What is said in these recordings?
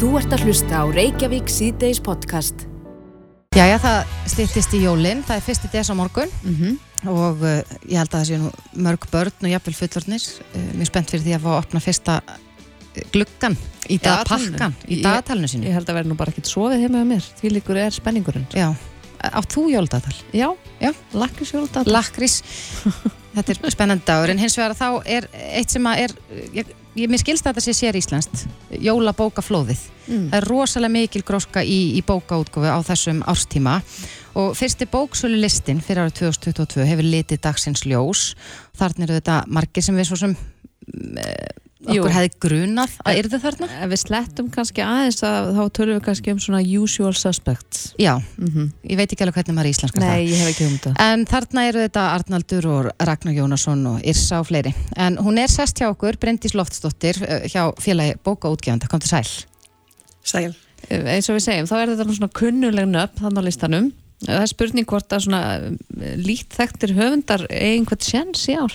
Þú ert að hlusta á Reykjavík síðdeis podcast. Jæja, það stýttist í jólinn, það er fyrsti des á morgun. Mhm. og uh, ég held að það sé nú mörg börn og jafnvel fullornir uh, mjög spennt fyrir því að fá að opna fyrsta uh, gluggan Í pakkan í dagatalinu. sínu. Ég held að vera nú bara ekkert sofið heima með mér. Því líkur er spenningurinn. Já, átt þú jóldagatal? Já, Já. lakkisjóldal Lakrís, þetta er spennandi dagur en hins vegar þá er eitt sem að er, ég, ég mér skilst að þetta sé sér íslenskt, jólabókaflóðið. mm. Það er rosalega mikil gróska í, í bókaútgófi á þessum árstíma og fyrsti bóksölu listin fyrir árið 2022 hefur litið dagsins ljós. Þarna eru þetta margir sem við svo sem Jú. Okkur hefði grunað að yrðu þarna. Ef við slettum kannski aðeins að þá tölum við kannski um svona usual suspects Já, mm ég veit ekki alveg hvernig maður íslenskar það. Nei, ég hef ekki um þetta En þarna eru þetta Arnaldur og Ragnar Jónasson og Yrsa og fleiri. En hún er sest hjá okkur, Bryndís Loftsdóttir, eh, hjá félagi bókaútgefanda. Kom til sæl. Sæl. Eins og við segjum, þá er þetta svona kunnuleg nöfn þannig á listanum Það er spurning hvort að svona eh, lítt þekktir höfundar einhvern sjens í ár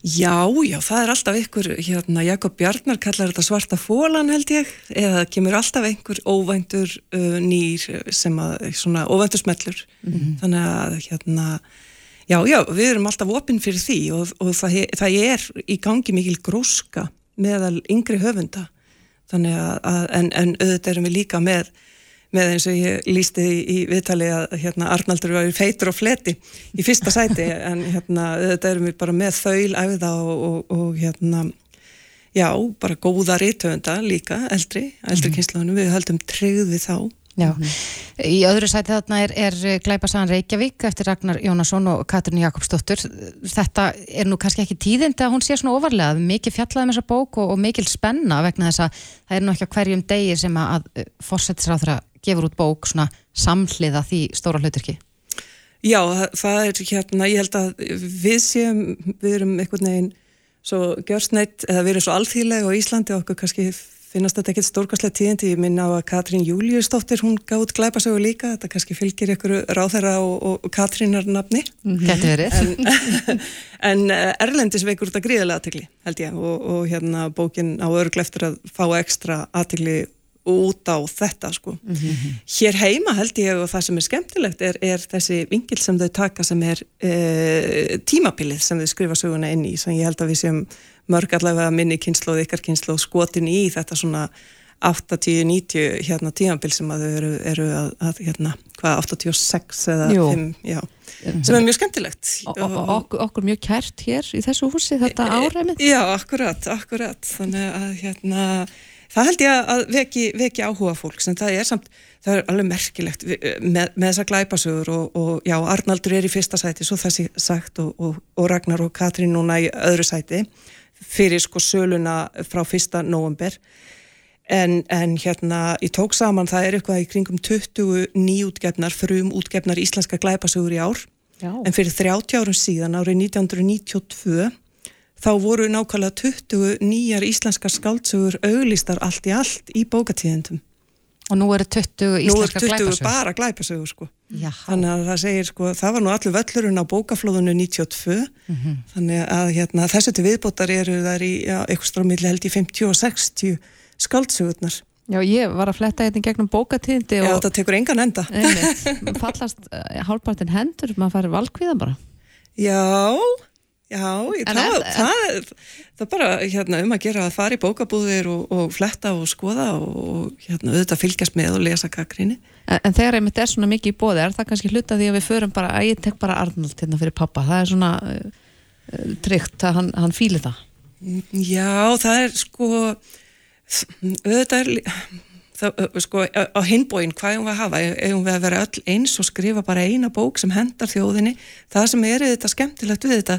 Já, já, það er alltaf ykkur, hérna, Jakob Bjarnar kallar þetta svarta fólan held ég, eða kemur alltaf einhver óvæntur uh, nýr sem að, svona óvæntur smellur. Þannig að, hérna, já, já, við erum alltaf opinn fyrir því og, og það, það er í gangi mikil gróska meðal yngri höfunda. Þannig að, að en, en auðvitað erum við líka með með eins og ég lísti í, viðtali að hérna, Arnaldur var feitur og fleti í fyrsta sæti en hérna, þetta erum við bara með þaul æfða og, og, og hérna já, bara góða rithöfunda líka, eldri, eldri mm. við höldum tryggð við þá Já. Í öðru sæti þarna er, er Glæpasagan Reykjavík eftir Ragnar Jónasson og Katrin Jakobsdóttur. Þetta er nú kannski ekki tíðindi að hún sé svona ofarlega. Mikið fjallaði með þessa bók og, og mikil spenna vegna þess að það er nú ekki á hverjum degi sem að, fórsetisráþra gefur út bók svona samhliða því stóra hluturki. Já, það, það er hérna, ég held að við séum, við erum einhvern veginn svo gjörsneitt, eða við erum svo alþýðlega á Íslandi og okkur kannski finnast þetta ekkert stórkastlega tíðindi, ég minna á að Katrín Júliusdóttir, hún gátt glæpasögu líka, þetta kannski fylgir ykkur ráþæra og, og, og Katrínar nafni, Gæti verið. en, en eh, Erlendis veikur þetta gríðilega aðtegli, held ég, og, og hérna bókin á örgl eftir að fá ekstra aðtegli út á þetta sko. Hér heima held ég og það sem er skemmtilegt er, er þessi vingil sem þau taka sem er e, tímabilið sem þau skrifa söguna inn í sem ég held að við séum mörg allavega minni kynnslóð, ykkar kynnslóð skotin í þetta svona 80-90 hérna tímabil sem að þau eru, eru að, að hérna, hvað 86 eða Jú. 5, já, sem er mjög skemmtilegt. O- o- okkur, okkur mjög kært hér í þessu húsi þetta áræmið Já, akkurat, akkurat. Þannig að hérna það held ég að veki, veki áhuga fólks en það er samt, það er alveg merkilegt við- með, með þessa glæpasögur og, og já, Arnaldur er í fyrsta sæti svo sé sagt og, og, og Ragnar og Katrín núna í öðru sæti fyrir sko söluna frá fyrsta november en, en hérna ég tók saman, það er eitthvað í kringum 20 nýjútgefnar, frum útgefnar íslenska glæpasögur í ár. Já, En fyrir 30 árum síðan, árið 1992, þá voru nákvæmlega 20 nýjar íslenskar skáldsögur auglistar allt í allt í bókatíðendum. Og nú eru 20 Nú er íslenskar 20 glæpasögur. bara glæpasögur, sko. Já, Þannig að það segir, sko, það var nú allur völlurinn á bókaflóðinu 92, þannig að hérna, þessu til viðbótar eru þær í já, eitthvað strámiðli held í 50 og 60 skáldsögurnar. Já, ég var að fletta hérna gegnum bókatíðindi Já, og þetta tekur engan enda. einmitt, fallast uh, hálfpartin hendur, maður færi valkvíða bara Já, já, ég, það, er- það, það er bara hérna, um að gera að fara í bókabúðir og, og fletta og skoða og, hérna, auðvitað fylgjast með og lesa kakrinni. En, en þegar einmitt er svona mikið í bóði, er það kannski hluta því að við förum bara, að ég tek bara Arnold hérna fyrir pappa, það er svona uh, tryggt að hann, hann fíli það Já, það er sko, auðvitað er, það, sko, á hinbóin, hvað eigum við að hafa? Eigum við að vera öll eins og skrifa bara eina bók sem hendar þjóðinni? Það sem er þetta skemmtilegt við þetta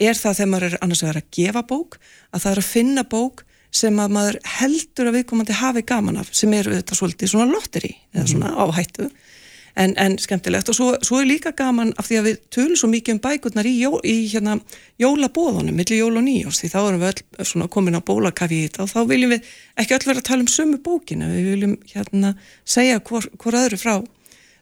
er það þegar maður er annars vegar að gefa bók, að það er að finna bók sem að maður heldur að viðkomandi hafi gaman af, sem eru þetta svolítið svona lotteri, eða svona áhættu. En, en skemmtilegt. Og svo, svo er líka gaman af því að við tölum svo mikið um bækurnar í, jó, í hérna, jólabóðunum millir jól og nýjós því þá erum við öll svona komin á bólakafi í þetta og þá viljum við ekki öll vera að tala um sömu bókina, við viljum hérna segja hvor, hvor öðru frá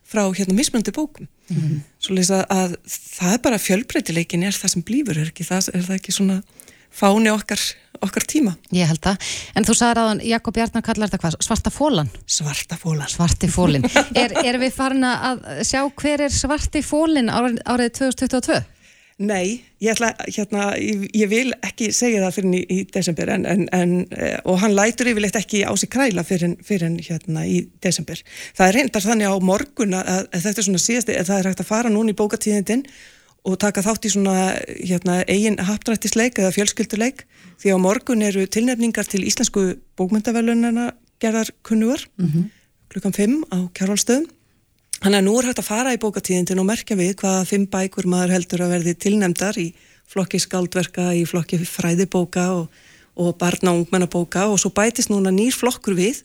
frá hérna mismöndi bókum mm -hmm. svo lýsa að það er bara fjölbreytileikin er það sem blífur er, það, er það ekki svona fáni okkar, okkar tíma. Ég held það. En þú sagði að Jakob Jarnar kallar þetta hvað? Svarta fólan? Svarta fólan. Svarti fólin. Er, er við farin að sjá hver er svarti fólin árið, árið 2022? Nei, ég, ætla, hérna, ég, ég vil ekki segja það fyrir í, í desember en, en, en, eh, og hann lætur yfirleitt ekki á sig kræla fyrir, fyrir hérna, í desember. Það er reyndar þannig á morgun að, að þetta er svona síðasti, að það er hægt að fara núna í bókatíðindin og taka þátt í svona hérna, eigin haptrættisleik eða fjölskylduleik því á morgun eru tilnefningar til íslensku bókmyndavelunina gerðar kunnuar mm -hmm. klukkan 5 á kjárvalstöðum Þannig að nú er hægt að fara í bókatíðindin og merkja við hvaða fimm bækur maður heldur að verði tilnemdar í flokki skaldverka, í flokki fræðibóka og, og barna og ungmennabóka og svo bætist núna nýr flokkur við.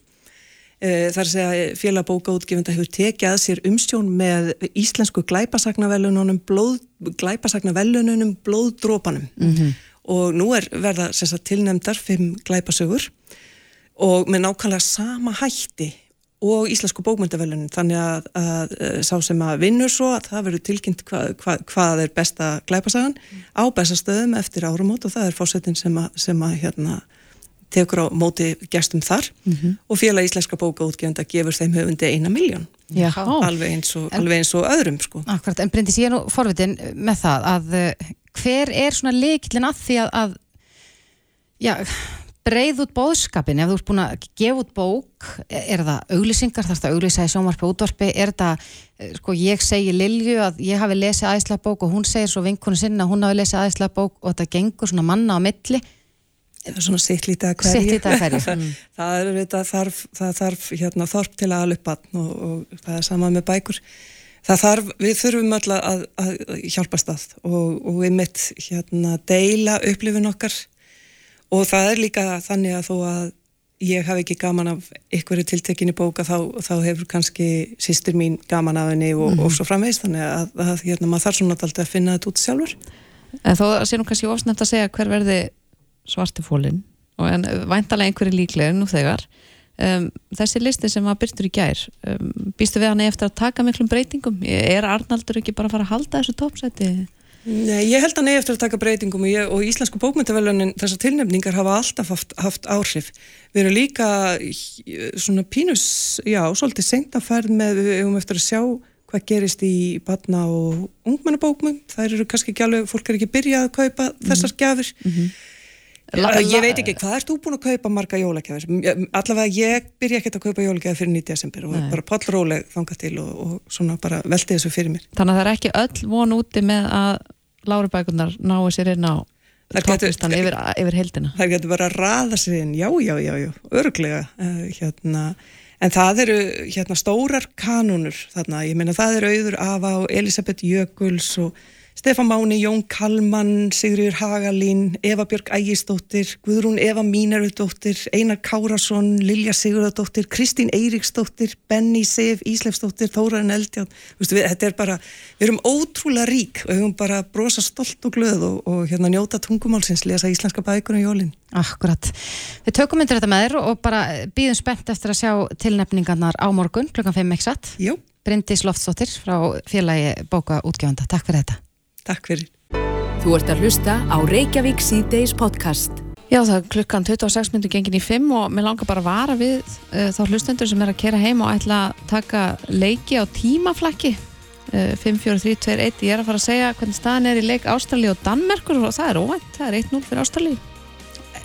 E, þar sé að félagabóka útgefenda hefur tekið að sér umstjón með íslensku glæpasagnavelununum blóð, glæpasagnavelununum blóðdrópanum mm -hmm. og nú er verða tilnemdar fimm glæpasögur og með nákvæmlega sama hætti og Íslensku bókmyndavelunin þannig að, að, að sá sem að vinnur svo að það verður tilkynnt hva, hva, hvað er besta glæpasagan mm. á bestastöðum eftir árumót og það er fórsetin sem að, sem að hérna, tekur á móti gestum þar mm -hmm. og félag Íslenska bókaútgefenda gefur þeim höfundi eina miljón alveg eins og, en, alveg eins og öðrum sko. Akkurat, en Bryndis ég er nú forvitin með það að eh, hver er svona leikillin að því að já breið út bóðskapin, ef þú ert búin að gefa út bók, er það auglýsingar, þarf það auglýsa í sjónvarpi útvarpi, er það, eh, sko ég segi Lilju að ég hafi lesið aðeinslega bók og hún segir svo vinkunum sinna að hún hafi lesið aðeinslega bók og þetta gengur svona manna á milli. Svona sittlítið að hverju. Sittlítið að hverju. Mm. það er þetta þarf, það þarf hérna þorp til að aðlupann og, og það er samað með bækur. Það þarf, við þurfum alltaf að, að hjálpa stað og, og við mitt hérna deila upplifin okkar og það er líka þannig að þó að ég hafi ekki gaman af ykkurri tiltekinni bóka þá, þá hefur kannski sýstir mín gaman af henni og, mm. og svo framveist þannig að, að hérna, maður þarf svona alltaf að finna þetta út sjálfur. En þó sé nú kannski ofsnæmt að segja hver verði svartifólinn og en væntalega einhverju líklega nú þegar. Um, þessi listi sem var byrtur í gær um, býstu við hann eftir að taka miklum breytingum? Er Arnaldur ekki bara að fara að halda þessu tópsæti? Nei, ég held að nefn eftir að taka breytingum og, ég, og Íslensku bókmyndavelunin þessar tilnefningar hafa alltaf haft, haft áhrif. Við erum líka svona pínus, já, svolítið sengtafærð með, við hefum eftir að sjá hvað gerist í batna og ungmennabókmum. Það eru kannski ekki alveg, fólk er ekki byrjað að kaupa mm -hmm. þessar gjafir. Mm -hmm. Ég veit ekki, hvað ert þú búin að kaupa marga jólagjafir? Allavega ég byrja ekkert að kaupa jólagjafir fyrir 9. desember og Nei. bara pollróleg þanga til og, og svona bara velti þessu fyrir mér. Þannig að það er ekki öll von úti með að Lárubækunar náu sér inn á topplistan yfir, yfir heldina Það getur bara að raða sér inn, já, já, já, já örglega uh, hérna, en það eru hérna, stórar kanunur þarna, ég meina það eru auður Ava og Elisabeth Jökuls og Stefán Máni, Jón Kalman, Sigriður Hagalín, Eva Björg Ægisdóttir, Guðrún Eva Mínarudóttir, Einar Kárasson, Lilja Sigurðardóttir, Kristín Eiríksdóttir, Benny Sef, Íslefsdóttir, Þóraðin Eldján. Vistu, við, þetta er bara, við erum ótrúlega rík og við höfum bara brosa stolt og glöð og, og hérna njóta tungumálsins, lesa íslenska bækur og jólinn. Akkurat. Við tökum myndir þetta með þér og bara býðum spennt eftir að sjá tilnefningarnar á morgun, klukkan 5 exakt. Jú. Bryndis Loftsdóttir frá félagi Bóka útgjöfanda. Takk fyrir þetta. Takk fyrir. Þú ert að hlusta á Reykjavík C-Days podcast. Já, það er klukkan 26 minnum gengin í 5 og mér langar bara að vara við uh, þá hlustendur sem er að kera heim og ætla að taka leiki á tímaflækki uh, 5, 4, 3, 2, 1 ég er að fara að segja hvernig staðan er í leik Ástrali og Danmerkur og það er óvænt, það er 1-0 fyrir Ástrali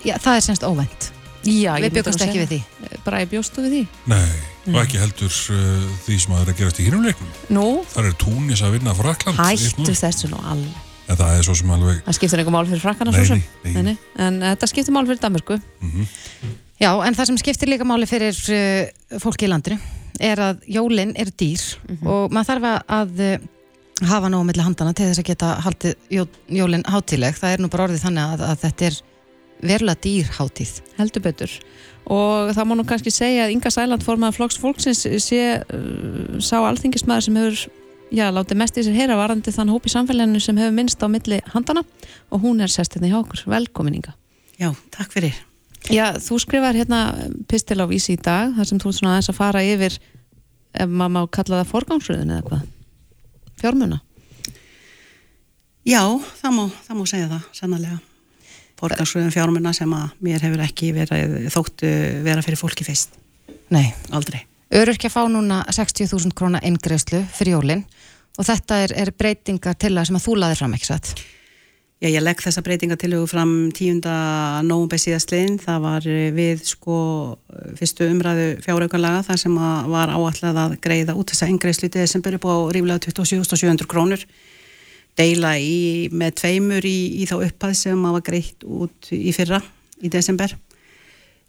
Já, það er semst óvænt. Já, Við byggast ekki við því. Bara ég bjóstu við því? Nei, og ekki heldur uh, því sem að það er að gerast í hínumleiknum Nú? Það er túnis að vinna Frakland Hættu þessu nú alveg En það er svo sem alveg Það skiptir einhver mál fyrir Frakkana svo sem nei, nei. En uh, þetta skiptir mál fyrir Danmarku mm -hmm. Já, en það sem skiptir líka máli fyrir uh, fólki í landinu er að jólinn er dýr mm -hmm. og maður þarf að hafa nógu mellir handana til þess að geta haldið jólinn hátileg það er nú bara orðið þannig að, að þetta er verulega dýr hátíð heldur betur og það má nú kannski segja að Inga Sæland formað flokks fólksins sé uh, sá alþingismæður sem hefur já, látið mest í sér heyra varandi þann hópi samfélaginu sem hefur minnst á milli handana og hún er sestinni hjá okkur. Velkomin Inga. Já, takk fyrir. Já, þú skrifar hérna pistil á vísi í dag þar sem þú er svona aðeins að fara yfir ef maður má kalla það forgangsröðin eða hvað? Fjármuna? Já, það má, það má segja það, sannlega. Forgangsröðum fjármunna sem að mér hefur ekki verið þóttu vera fyrir fólki fyrst. Nei. Aldrei. Öryrkja fá núna 60.000 króna eingreðslu fyrir jólinn og þetta er, er breytingar til það sem að þú laðir fram ekki satt. Já, ég legg þessa breytingatilögu fram 10. nógumbeð síðastliðin. Það var við sko fyrstu umræðu fjáraukanlaga þar sem að var áallega að greiða út þessa engreislu í desember upp á ríflega 27.700 krónur. Deila í, með tveimur í, í þá upphæð sem að var greitt út í fyrra í desember.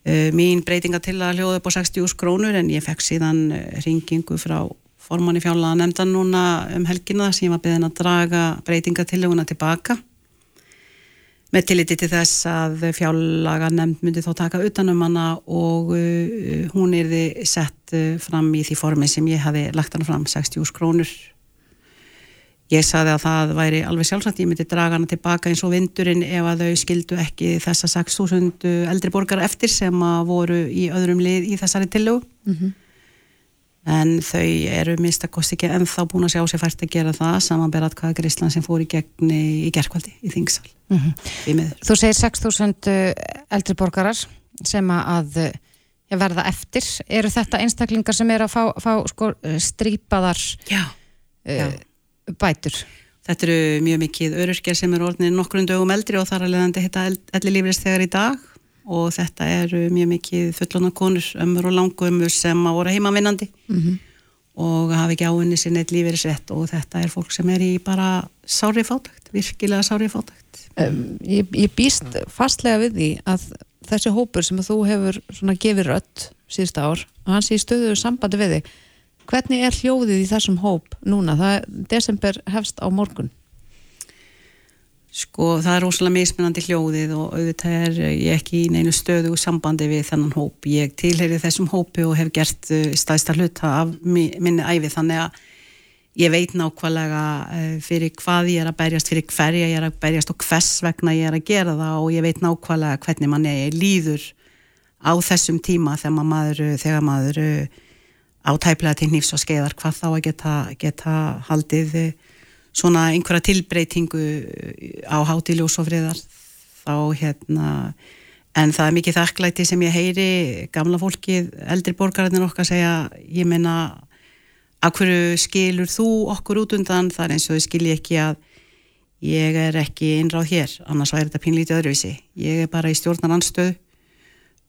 Uh, mín breytingatilla hljóði upp á 60.000 krónur en ég fekk síðan ringingu frá formanni fjárlaga nefndan núna um helgina sem ég var beðin að draga breytingatillöguna tilbaka með tilliti til þess að fjárlaga nefnd myndi þá taka utanum hana og uh, hún er þið sett uh, fram í því formi sem ég hafi lagt hana fram, 60 krónur ég saði að það væri alveg sjálfsagt, ég myndi draga hana tilbaka eins og vindurinn ef að þau skildu ekki þessa 6.000 eldri borgar eftir sem að voru í öðrum lið í þessari tillögu. Mm -hmm en þau eru minnstakost ekki ennþá búin að sjá sér fært að gera það samanberað hvaða Grísland sem fór í gegni í gerðkvældi í Þingsal. Mm -hmm. Þú segir 6.000 uh, eldri borgarar sem að ja, verða eftir. Eru þetta einstaklingar sem er að fá, fá sko, strípaðar já, já. Bætur Þetta eru mjög mikið öryrkjar sem er orðinir nokkrun dögum eldri og þar að leiðandi hitta elli lífrist þegar í dag og þetta eru mjög mikið fullona konur, ömur og langumur sem að voru heimavinnandi mm -hmm. og hafi ekki áinni sinni eitt lífið sett og þetta er fólk sem er í bara sári fátækt, virkilega sári fátækt. Um, ég, ég býst fastlega við því að þessi hópur sem að þú hefur gefið rött síðust ár, að hans í stöðu sambandi við þig, hvernig er hljóðið í þessum hóp núna? Það er desember hefst á morgun. Sko það er rosalega mismunandi hljóðið og auðvitað er ég ekki í neinu stöðu sambandi við þennan hóp. Ég tilheyri þessum hópi og hef gert uh, staðista hluta af minni æfi þannig að ég veit nákvæmlega uh, fyrir hvað ég er að berjast, fyrir hverja ég er að berjast og hvers vegna ég er að gera það og ég veit nákvæmlega hvernig mann er líður á þessum tíma þegar maður, þegar maður á tæplega til nýfs og skeiðar hvað þá að geta, geta haldið svona einhverja tilbreytingu uh, á hátiljós og friðar. Þá hérna en það er mikið þakklæti sem ég heyri gamla fólkið, eldri borgararnir okkar segja, ég menna að hverju skilur þú okkur út undan, það er eins og þau skilji ekki að ég er ekki innráð hér, annars væri þetta pínlítið öðruvísi. Ég er bara í stjórnaranstöð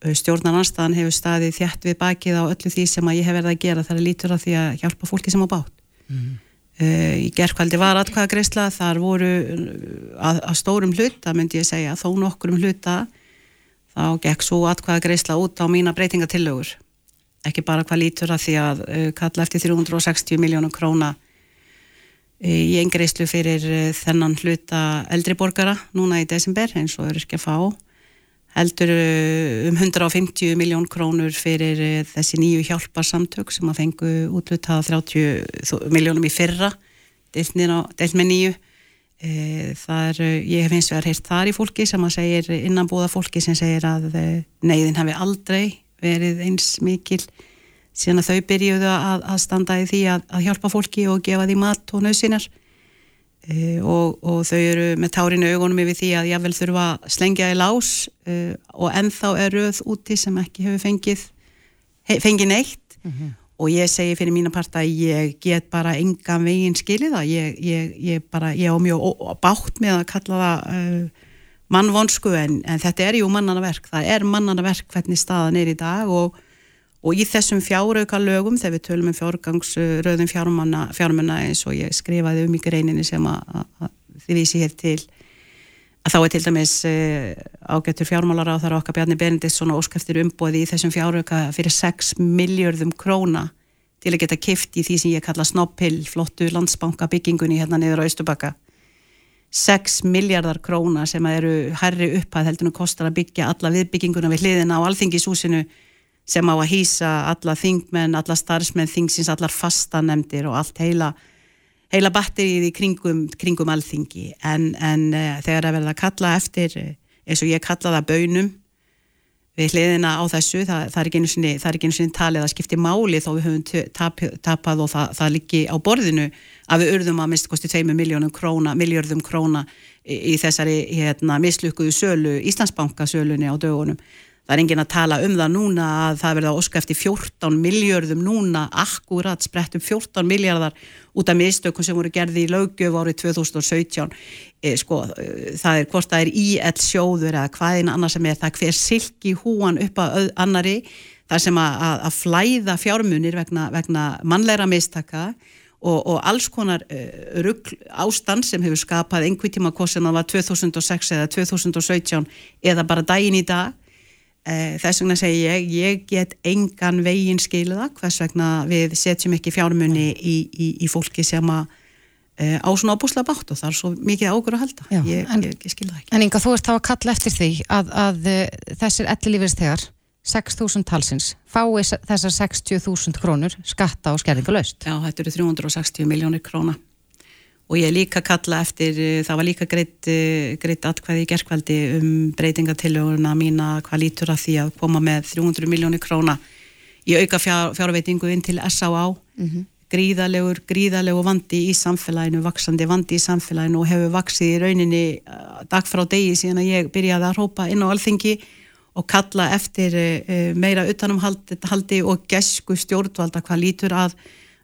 stjórnaranstaðan hefur staðið þjætt við bakið á öllu því sem ég hef verið að gera. Þar er lítur af því að hjálpa fólki sem á bát. Mm. Uh, í gerðkvældi var atkvæðagreysla þar voru uh, að, að stórum hluta myndi ég segja, þó nokkurum hluta þá gekk svo atkvæðagreysla út á mína breytingatillögur ekki bara hvað lítur að því að uh, kalla eftir 360 miljónum króna í engreyslu fyrir þennan hluta eldriborgara núna í desember eins og eru ekki að fá heldur uh, um 150 miljón krónur fyrir uh, þessi nýju hjálparsamtök sem að fengu útlutað 30 miljónum í fyrra deilt með nýju. E, það er, ég hef eins og er heilt þar í fólki sem að segir innanbúða fólki sem segir að neyðin hefði aldrei verið eins mikil síðan að þau byrjuðu að, að standa í því að, að hjálpa fólki og gefa því mat og nöðsinar Uh, og, og þau eru með tárinu augunum yfir því að ég vel þurfa að slengja í lás uh, og ennþá er röð úti sem ekki hefur fengið hef, fengið neitt. Mm -hmm. og ég segi fyrir mína part að ég get bara engan veginn skilið það. Ég, ég, ég bara, ég á mjög bátt með að kalla það uh, mannvonsku en, en þetta er jú mannana verk. Það er mannana verk hvernig staðan er í dag og og í þessum fjárauka lögum þegar við tölum um fjárgangsröðum fjármunna eins og ég skrifaði um í greininni sem að, þið vísi hér til að þá er til dæmis uh, ágættur fjármálar á þar okkar Bjarni Benediktsson og óskæftir umbóði í þessum fjárauka fyrir 6 miljörðum króna til að geta kift í því sem ég kalla snoppill flottu landsbanka byggingunni hérna niður á Östubakka 6 miljardar króna sem eru herri upphæð heldur nú kostar að byggja alla viðbygginguna við hliðina á alþingisúsinu sem á að hýsa alla þingmenn, alla starfsmenn, þingsins, allar fastanemdir og allt heila, heila batterið í kringum, kringum alþingi en, en uh, þegar að verða að kalla eftir eins og ég kalla það bönum við hliðina á þessu, það, það er ekki einu sinni, talið að skipti máli þó við höfum tap, tapað og það, það liggi á borðinu að við urðum að mista kosti 2 miljónum króna, miljörðum króna í, í þessari hérna, mislukkuðu sölu, Íslandsbanka sölunni á dögunum. Það er enginn að tala um það núna að það verða óska eftir 14 miljörðum núna, akkurat sprett um 14 miljardar út af mistökum sem voru gerði í lögjöf árið 2017. E, sko, e, það er hvort það er íell sjóður eða hvaðin annars sem er það hver silki húan upp að annari, það sem að, að, að flæða fjármunir vegna, vegna mannleira mistaka og, og alls konar uh, rugg ástand sem hefur skapað einhver tíma hvort sem það var 2006 eða 2017 eða bara daginn í dag þess vegna segi ég ég get engan veginn skiluða hvers vegna við setjum ekki fjármunni í, í, í fólki sem að uh, á svona ábúslega bátt og það er svo mikið águr að halda. Já, ég, en- ég, ég skilða ekki. En Inga, þú ert þá að kalla eftir því að, að uh, þessir ellilífistegar 6.000 talsins fái þessar 60.000 krónur skatta og skerðingalaust. Já, þetta eru 360 miljónir króna og ég líka kalla eftir, eh, það var líka greitt, eh, greitt atkvæði í gerkvaldi um breytingatillöguna mína hvað lítur að því að koma með 300 miljónir króna í auka fjár, fjárveitingu inn til S.A.A. gríðalegur, gríðalegur vandi í samfélaginu, vaksandi vandi í samfélaginu og hefur vaksið í rauninni eh, dag frá degi síðan að ég byrjaði að rópa inn á alþingi og kalla eftir meira utanumhaldi og gesku stjórnvalda hvað lítur að,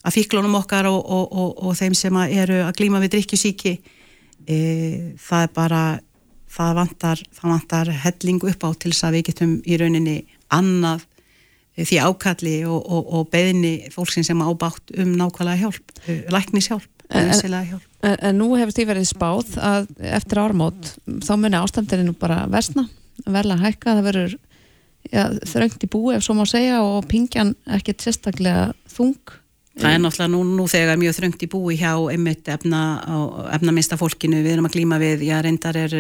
að fíklunum okkar og, og, og, og þeim sem að eru að glíma við drikkjusíki e, það er bara það vantar, það vantar helling upp á til þess að við getum í rauninni annað eh, því ákalli og, og, og beðni fólksinn sem ábátt um nákvæmlega hjálp, uh, læknishjálp, En-. En, en nú hefur því verið spáð að eftir ármót þá muni ástandinu bara versna, verla hækka, það verður ja, þröngt í búi ef svo má segja og pingjan ekkert sérstaklega þung. Það er náttúrulega nú, nú þegar mjög þröngt í búi hjá einmitt efna, efnamista fólkinu. Við erum að glíma við, já reyndar er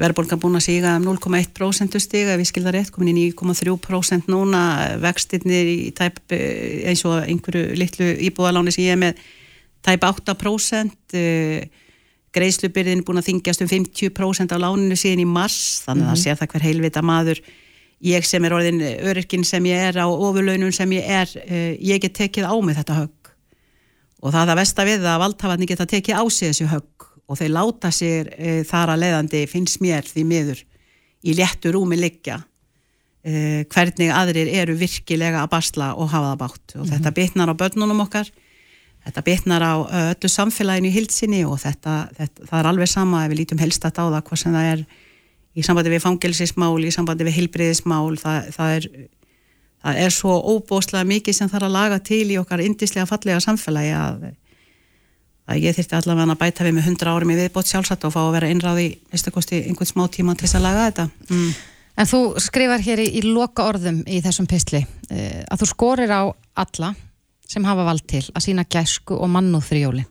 verðbólgan búin að síga um 0,1% stiga, við skildar rétt, komin í 9,3% núna, vextirnir í tæp, eh, eins og einhverju litlu íbúðaláni sem ég er með tæp 8% uh, greiðslubyrðin búin að þingjast um 50% af láninu síðan í mars þannig að það sér það hver heilvita maður ég sem er orðin öryrkin sem ég er á ofurlaunum sem ég er uh, ég get tekið á mig þetta högg. Og það er það versta við að valdhafarnir geta tekið á sig þessu högg og þeir láta sér uh, þar að leiðandi finnst mér því miður í léttu rúmi liggja uh, hvernig aðrir eru virkilega að basla og hafa það bátt og þetta bitnar á börnunum okkar þetta bitnar á öllu samfélaginu í hildsinni og þetta, þetta, það er alveg sama ef við lítum helst að það hvað sem það er í sambandi við fangelsismál, í sambandi við heilbriðismál, það, það er það er svo óbóðslega mikið sem þarf að laga til í okkar indislega fallega samfélagi að, að ég þyrfti allavega að bæta við með 100 árum í viðbót sjálfsagt og fá að vera innráði veistu kosti einhvern smá tíma til þess að laga þetta mm. En þú skrifar hér í, í loka orðum í þessum pistli uh, að þú skorir á alla sem hafa vald til að sína gæsku og mannúð fyrir jólin.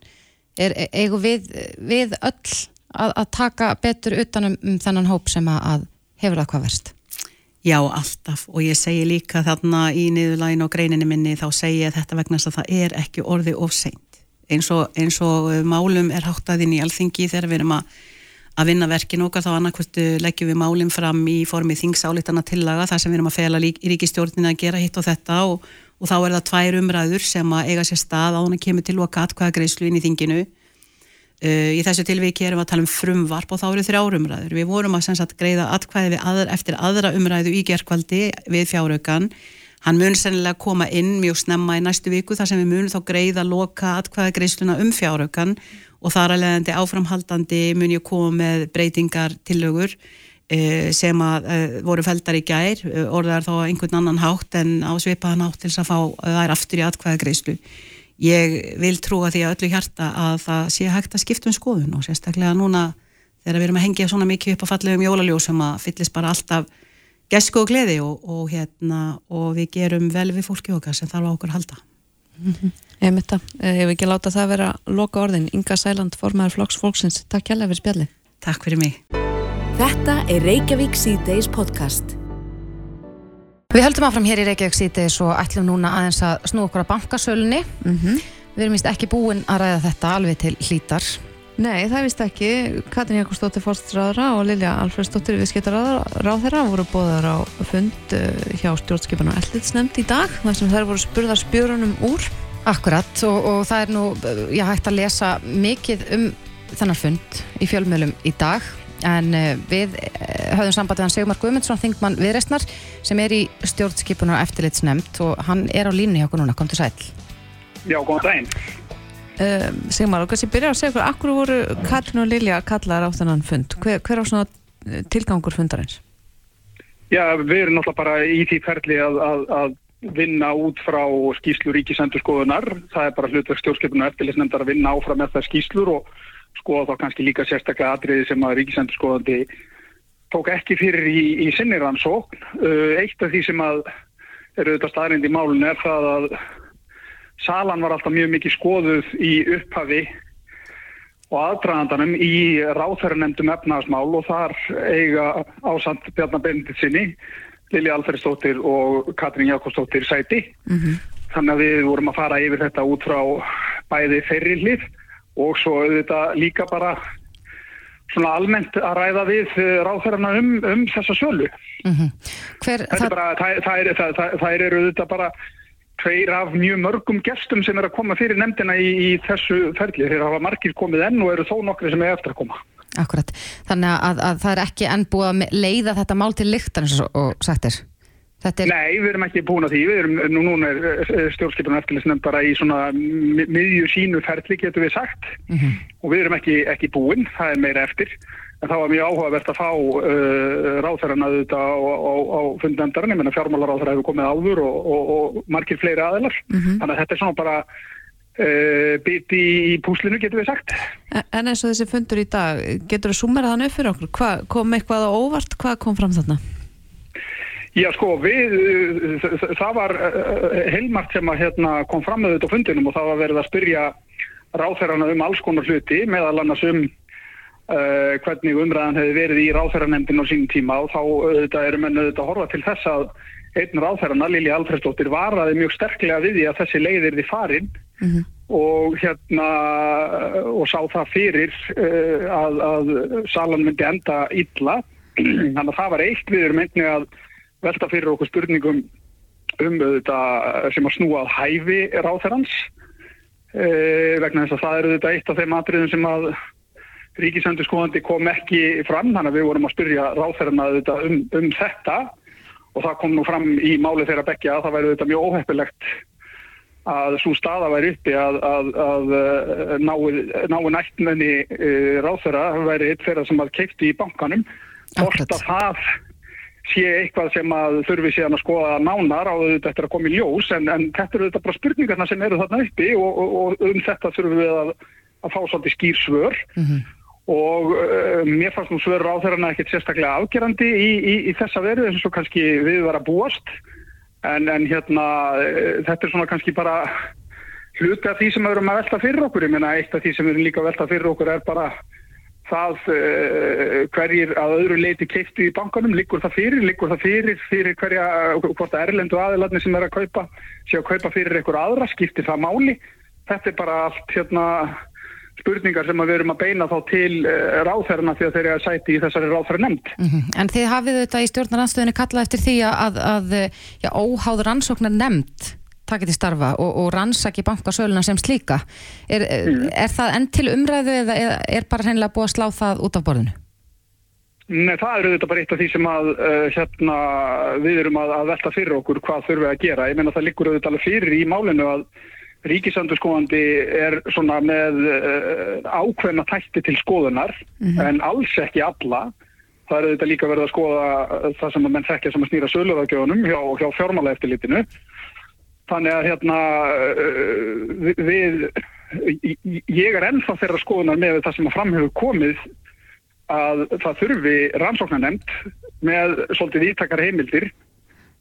Er, e- eigum við, við öll að, að taka betur utanum um þennan hóp sem að, að hefur það hvað verst? Já, alltaf. Og ég segi líka þarna í niðurlægin og greininni minni þá segi ég þetta vegna að það er ekki orði of seint. Eins og, eins og uh, málum er háttaðinn í alþingi þegar við erum að, að vinna verkin okkar þá annarkvöldu leggjum við málum fram í formi þingsálítana tillaga þar sem við erum að fela ríkistjórnina að gera hitt og þetta og, og þá er það tvær umræður sem að eiga sér stað á hún að kemur til loka atkvæða greiðslu inn í þinginu. Uh, í þessu tilviki erum við að tala um frumvarp og þá eru þrjár umræður. Við vorum að sagt, greiða atkvæði aðra, eftir aðra umræðu í gerkvaldi við fjáraukan. Hann mun sennilega koma inn mjög snemma í næstu viku þar sem við munum þá greiða loka atkvæði greiðsluna um fjáraukan og þar að leiðandi áframhaldandi mun ég koma með breytingar tillögur uh, sem að uh, voru feldar í gær, orðar þá einhvern annan hátt en á svipaðan hátt til þess að fá þær aftur í atkvæði greiðslu ég vil trúa því að öllu hjarta að það sé hægt að skipta um skoðun og sérstaklega núna þegar við erum að hengja svona mikið upp á fallegum jólaljós sem að fyllist bara alltaf gesku og gleði og, og, hérna, og við gerum vel við fólki okkar sem þarf á okkur að halda. Ég mitt það, ég hef ekki láta það vera loka orðin. Inga Sæland, formaður Flokks Fólksins. Takk hjálpa fyrir spjalli. Takk fyrir mig. Þetta er Reykjavík C-Days podcast. Við höldum áfram hér í Reykjavík síðdeis og ætlum núna aðeins að snú okkur að bankasölunni. Mm Við erum víst ekki búin að ræða þetta alveg til hlítar. Nei, það vist ekki. Katrin Jakobsdóttir fórstráðra og Lilja Alfredsdóttir viðskiptaráðra voru bóðar á fund uh, hjá stjórnskipan og elditsnefnd í dag þar sem þær voru spurðar spjörunum úr. Akkurat og, og það er nú, já, hægt að lesa mikið um þennan fund í fjölmjölum í dag en uh, við uh, höfðum sambandið hann Sigmar Guðmundsson, þingmann viðreistnar sem er í stjórnskipunar eftirlitsnefnd og hann er á línu hjá okkur núna, kom til sæl Já, góðan daginn. Uh, Sigmar, og kannski byrja að segja okkur, akkur voru Katrin og Lilja kallar á þennan fund? Hver, hver á svona eh, tilgangur fundarins? Já, við erum náttúrulega bara í því ferli að, að, að vinna út frá skýslu ríkisendurskoðunar. Það er bara hlutverk stjórnskipunar eftirlitsnefndar að vinna áfram með það skýslur og skoða þá kannski líka sérstaklega atriði sem að ríkisendurskoðandi tók ekki fyrir í, í sinni rannsókn. Uh, eitt af því sem að eru auðvitað staðrind í málun er það að salan var alltaf mjög mikið skoðuð í upphafi og aðdraðandanum í ráþærunemdum efnaðasmál og þar eiga ásand Bjarnar Benediktsini, Lili Alferðsdóttir og Katrín Jakobsdóttir sæti. Þannig að við vorum að fara yfir þetta út frá bæði þeirri hlið og svo auðvitað líka bara svona almennt að ræða við ráþærarna um, um þessa sölu. Hver, Þetta er bara, það, það, er, það, það, það eru auðvitað bara tveir af mjög mörgum gestum sem er að koma fyrir nefndina í, í þessu ferli. Þeir hafa margir komið enn og eru þó nokkri sem er eftir að koma. Akkurat, þannig að, að það er ekki enn búið að leiða þetta mál til lyktan eins og, sagt er Nei, við erum ekki búin að því. Við erum, nú, núna er stjórnskipunum eftirlisnefnd bara í svona mi- miðju sínu ferli, getur við sagt. Og við erum ekki, ekki búin, það er meira eftir. En það var mjög áhugavert að fá uh, ráþæran að þetta á, á, á fundnefndarinn, ég menna fjármálaráþæra hefur komið áður og, og, og margir fleiri aðilar. Þannig að þetta er svona bara uh, biti í púslinu, getur við sagt. En- En eins og þessi fundur í dag, getur þú sumerað hann upp fyrir okkur? Hva, kom eitthvað á óvart? Hvað kom fram þarna? Já sko, við, þ- það var heilmart sem að hérna, kom fram með þetta á fundinum og það var verið að spyrja ráþærarna um alls konar hluti, meðal annars um uh, hvernig umræðan hefði verið í ráþæranemndin á sínum tíma og þá auðvitað eru menn auðvitað að horfa til þess að einn ráþærarna, Lili Alfredsdóttir, varaði mjög sterklega við því að þessi leið er því farin og hérna og sá það fyrir uh, að, að salan myndi enda illa. Þannig að það var eitt við erum einnig að velta fyrir okkur spurningum um auðvitað sem að snúa að hæfi ráþærans uh, vegna þess að það er auðvitað eitt af þeim atriðum sem að ríkisendurskóðandi kom ekki fram þannig að við vorum að spyrja ráþærana auðvitað um, um þetta. Og það kom nú fram í máli þeirra bekkja að það væri auðvitað mjög óheppilegt að svo staða væri uppi að, að, að uh, nái, nái nættmenni uh, ráþæra væri eitt þeirra sem að keipti í bankanum. Hvort að það sé eitthvað sem að þurfi síðan að skoða nánar á auðvitað eftir að koma í ljós en, en þetta eru auðvitað bara spurningarna sem eru þarna uppi og, og, og um þetta þurfum við að, að fá svolítið skýr svör. Og uh, mér fannst nú svör ráþærarna ekkert sérstaklega afgerandi í, í, í þessa veru eins og kannski við var að búast. En, en hérna uh, þetta er svona kannski bara hluti af því sem við erum að velta fyrir okkur. Ég meina eitt af því sem við erum líka að velta fyrir okkur er bara það uh, hverjir að öðru leiti keiftu í bankanum, liggur það fyrir, liggur það fyrir fyrir hverja, hvort að erlendu aðilarnir sem er að kaupa, sé að kaupa fyrir einhver aðra, skiptir það máli þetta er bara allt hérna spurningar sem við erum að beina þá til uh, ráþærarna því að þeir eru að sæti í þessari ráþæra nefnd. Mhm. En þið hafið þetta í stjórnaranstöðinni kallað eftir því að, að já, óháð rannsóknar nefnd takið til starfa og, og rannsaki bankasöluna sem slíka. Er, er það enn til umræðu eða er bara hreinlega búið að slá það út af borðinu? Nei, það eru þetta bara eitt af því sem að uh, hérna, við erum að, að velta fyrir okkur hvað þurfum við að gera. Ég meina það liggur auðvitað alveg fyrir í málinu að ríkisandurskóðandi er svona með uh, ákveðna tætti til skoðunar en alls ekki alla. Það er auðvitað líka verið að skoða uh, það sem að menn þekkja sem að snýra söluðagjöfunum hjá, hjá fjármála eftirlitinu. Þannig að hérna uh, við, ég er ennþá þeirra skoðunar með það sem að framhefur komið að það þurfi rannsóknarnemnd með svolítið ítakar heimildir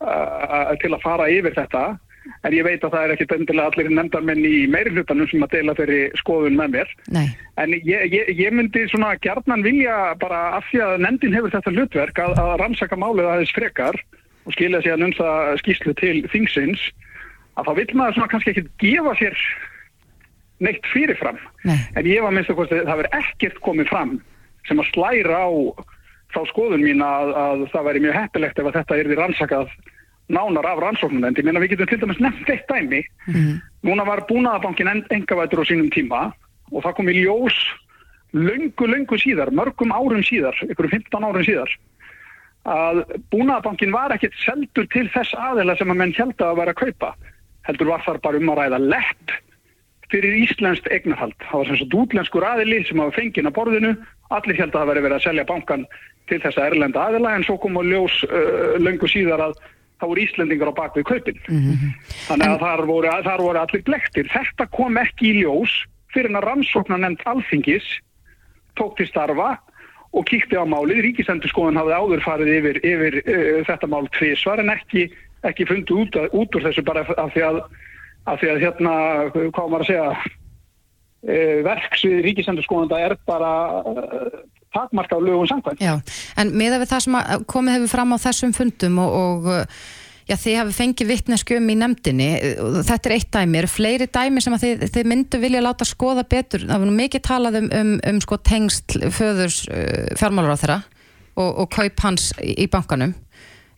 uh, til að fara yfir þetta en ég veit að það er ekkit endilega allir nefndarmenn í meiri hlutanum sem að deila þeirri skoðun með mér Nei. en ég, ég, ég myndi svona gjarnan vilja bara af því að nefndin hefur þetta hlutverk að, að rannsaka málið aðeins frekar og skilja sér að nönsa skýslu til þingsins að þá vil maður svona kannski ekkit gefa sér neitt fyrirfram Nei. en ég var minnst að það verður ekkert komið fram sem að slæra á þá skoðun mín að, að það væri mjög heppilegt ef að þetta er því rannsakað nánar af rannsóknum en ég meina við getum til dæmis nefnt eitt dæmi núna var búnaðabankin engavætur á sínum tíma og það kom í ljós löngu, löngu síðar, mörgum árum síðar, ykkur 15 árum síðar, að búnaðabankin var ekkert seldur til þess aðila sem að menn held að vera að kaupa. Heldur var þar bara um að ræða lepp fyrir íslenskt eignarhald. Það var sem sagt útlenskur aðili sem hafa fengið á borðinu. Allir held að það veri verið að selja bankan til þessa erlenda aðila en svo kom að ljós uh, löngu síðar að það voru Íslendingar á bakvið kaupin. Þannig að þar voru, þar voru allir blektir. Þetta kom ekki í ljós fyrir en að rannsóknar nefnd alþingis tók til starfa og kíkti á málið. Ríkisendurskoðan hafði áður farið yfir, yfir uh, þetta mál tvisvar en ekki, ekki fundið út, að- út úr þessu bara af því að, af því að hérna, hvað maður að segja, uh, verksvið ríkisendurskoðanda er bara uh, takmarka á lögum samkvæmt. Já, en miða við það sem að komið hefur fram á þessum fundum og, og já, þið hafi fengið vittnesku um í nefndinni, þetta er eitt dæmi, eru fleiri dæmi sem að þið, þið myndu vilja láta skoða betur, það var nú mikið talað um, um, um sko tengsl föðurs uh, fjármálar á þeirra og, og kaup hans í bankanum.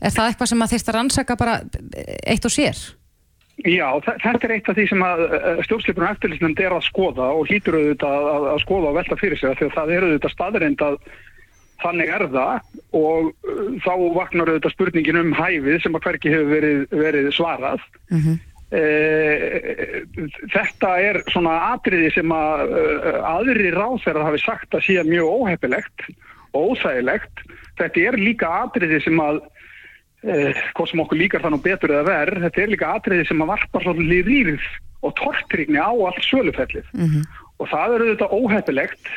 Er það eitthvað sem að þýrst að rannsaka bara eitt og sér? Já, þe- þetta er eitt af því sem að stjórnslipur og eftirlýsnefnd er að skoða og hlýtur auðvitað að, að, skoða og velta fyrir sig að það er auðvitað staðreind að þannig er það og uh, þá vaknar auðvitað spurningin um hæfið sem að hverki hefur verið, verið svarað. Eh, þetta er svona atriði sem að aðri ráþærar hafi sagt að sé mjög óheppilegt og óþægilegt. Þetta er líka atriði sem að eh, hvort sem okkur líkar það nú betur eða verð, þetta er líka atriði sem að varpa svolítið rýrð og tortrygni á allt sölufellið og það er auðvitað óheppilegt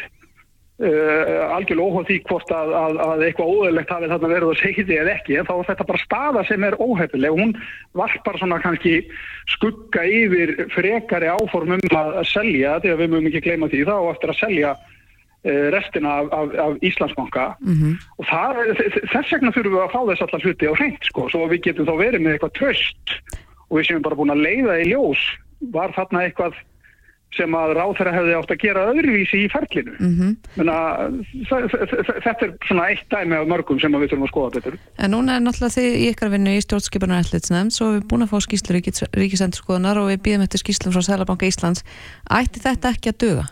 uh, algjörlega óháð því hvort að, að, að eitthvað óðurlegt hafi þarna verið að segja því eða ekki en þá er þetta bara staða sem er óheppileg. Hún varpar svona kannski skugga yfir frekari áform um að selja því að við mögum ekki gleyma því þá eftir að selja restina af, af, af Íslandsbanka og það, þess vegna þurfum við að fá þess allar hluti á hreint sko, svo við getum þá verið með eitthvað tröst og við séum bara búin að leiða í ljós var þarna eitthvað sem að ráþæra hefði átt að gera öðruvísi í ferlinu. Mm þetta er svona eitt dæmi af mörgum sem við þurfum að skoða betur. En núna er náttúrulega þið í ykkar vinnu í stjórnskipunar ætlitsnefnd svo við búin að fá skýslu ríkis, ríkisendurskoðunar og við býðum eftir skýslu frá Sælabanka Íslands ætti þetta ekki að duga?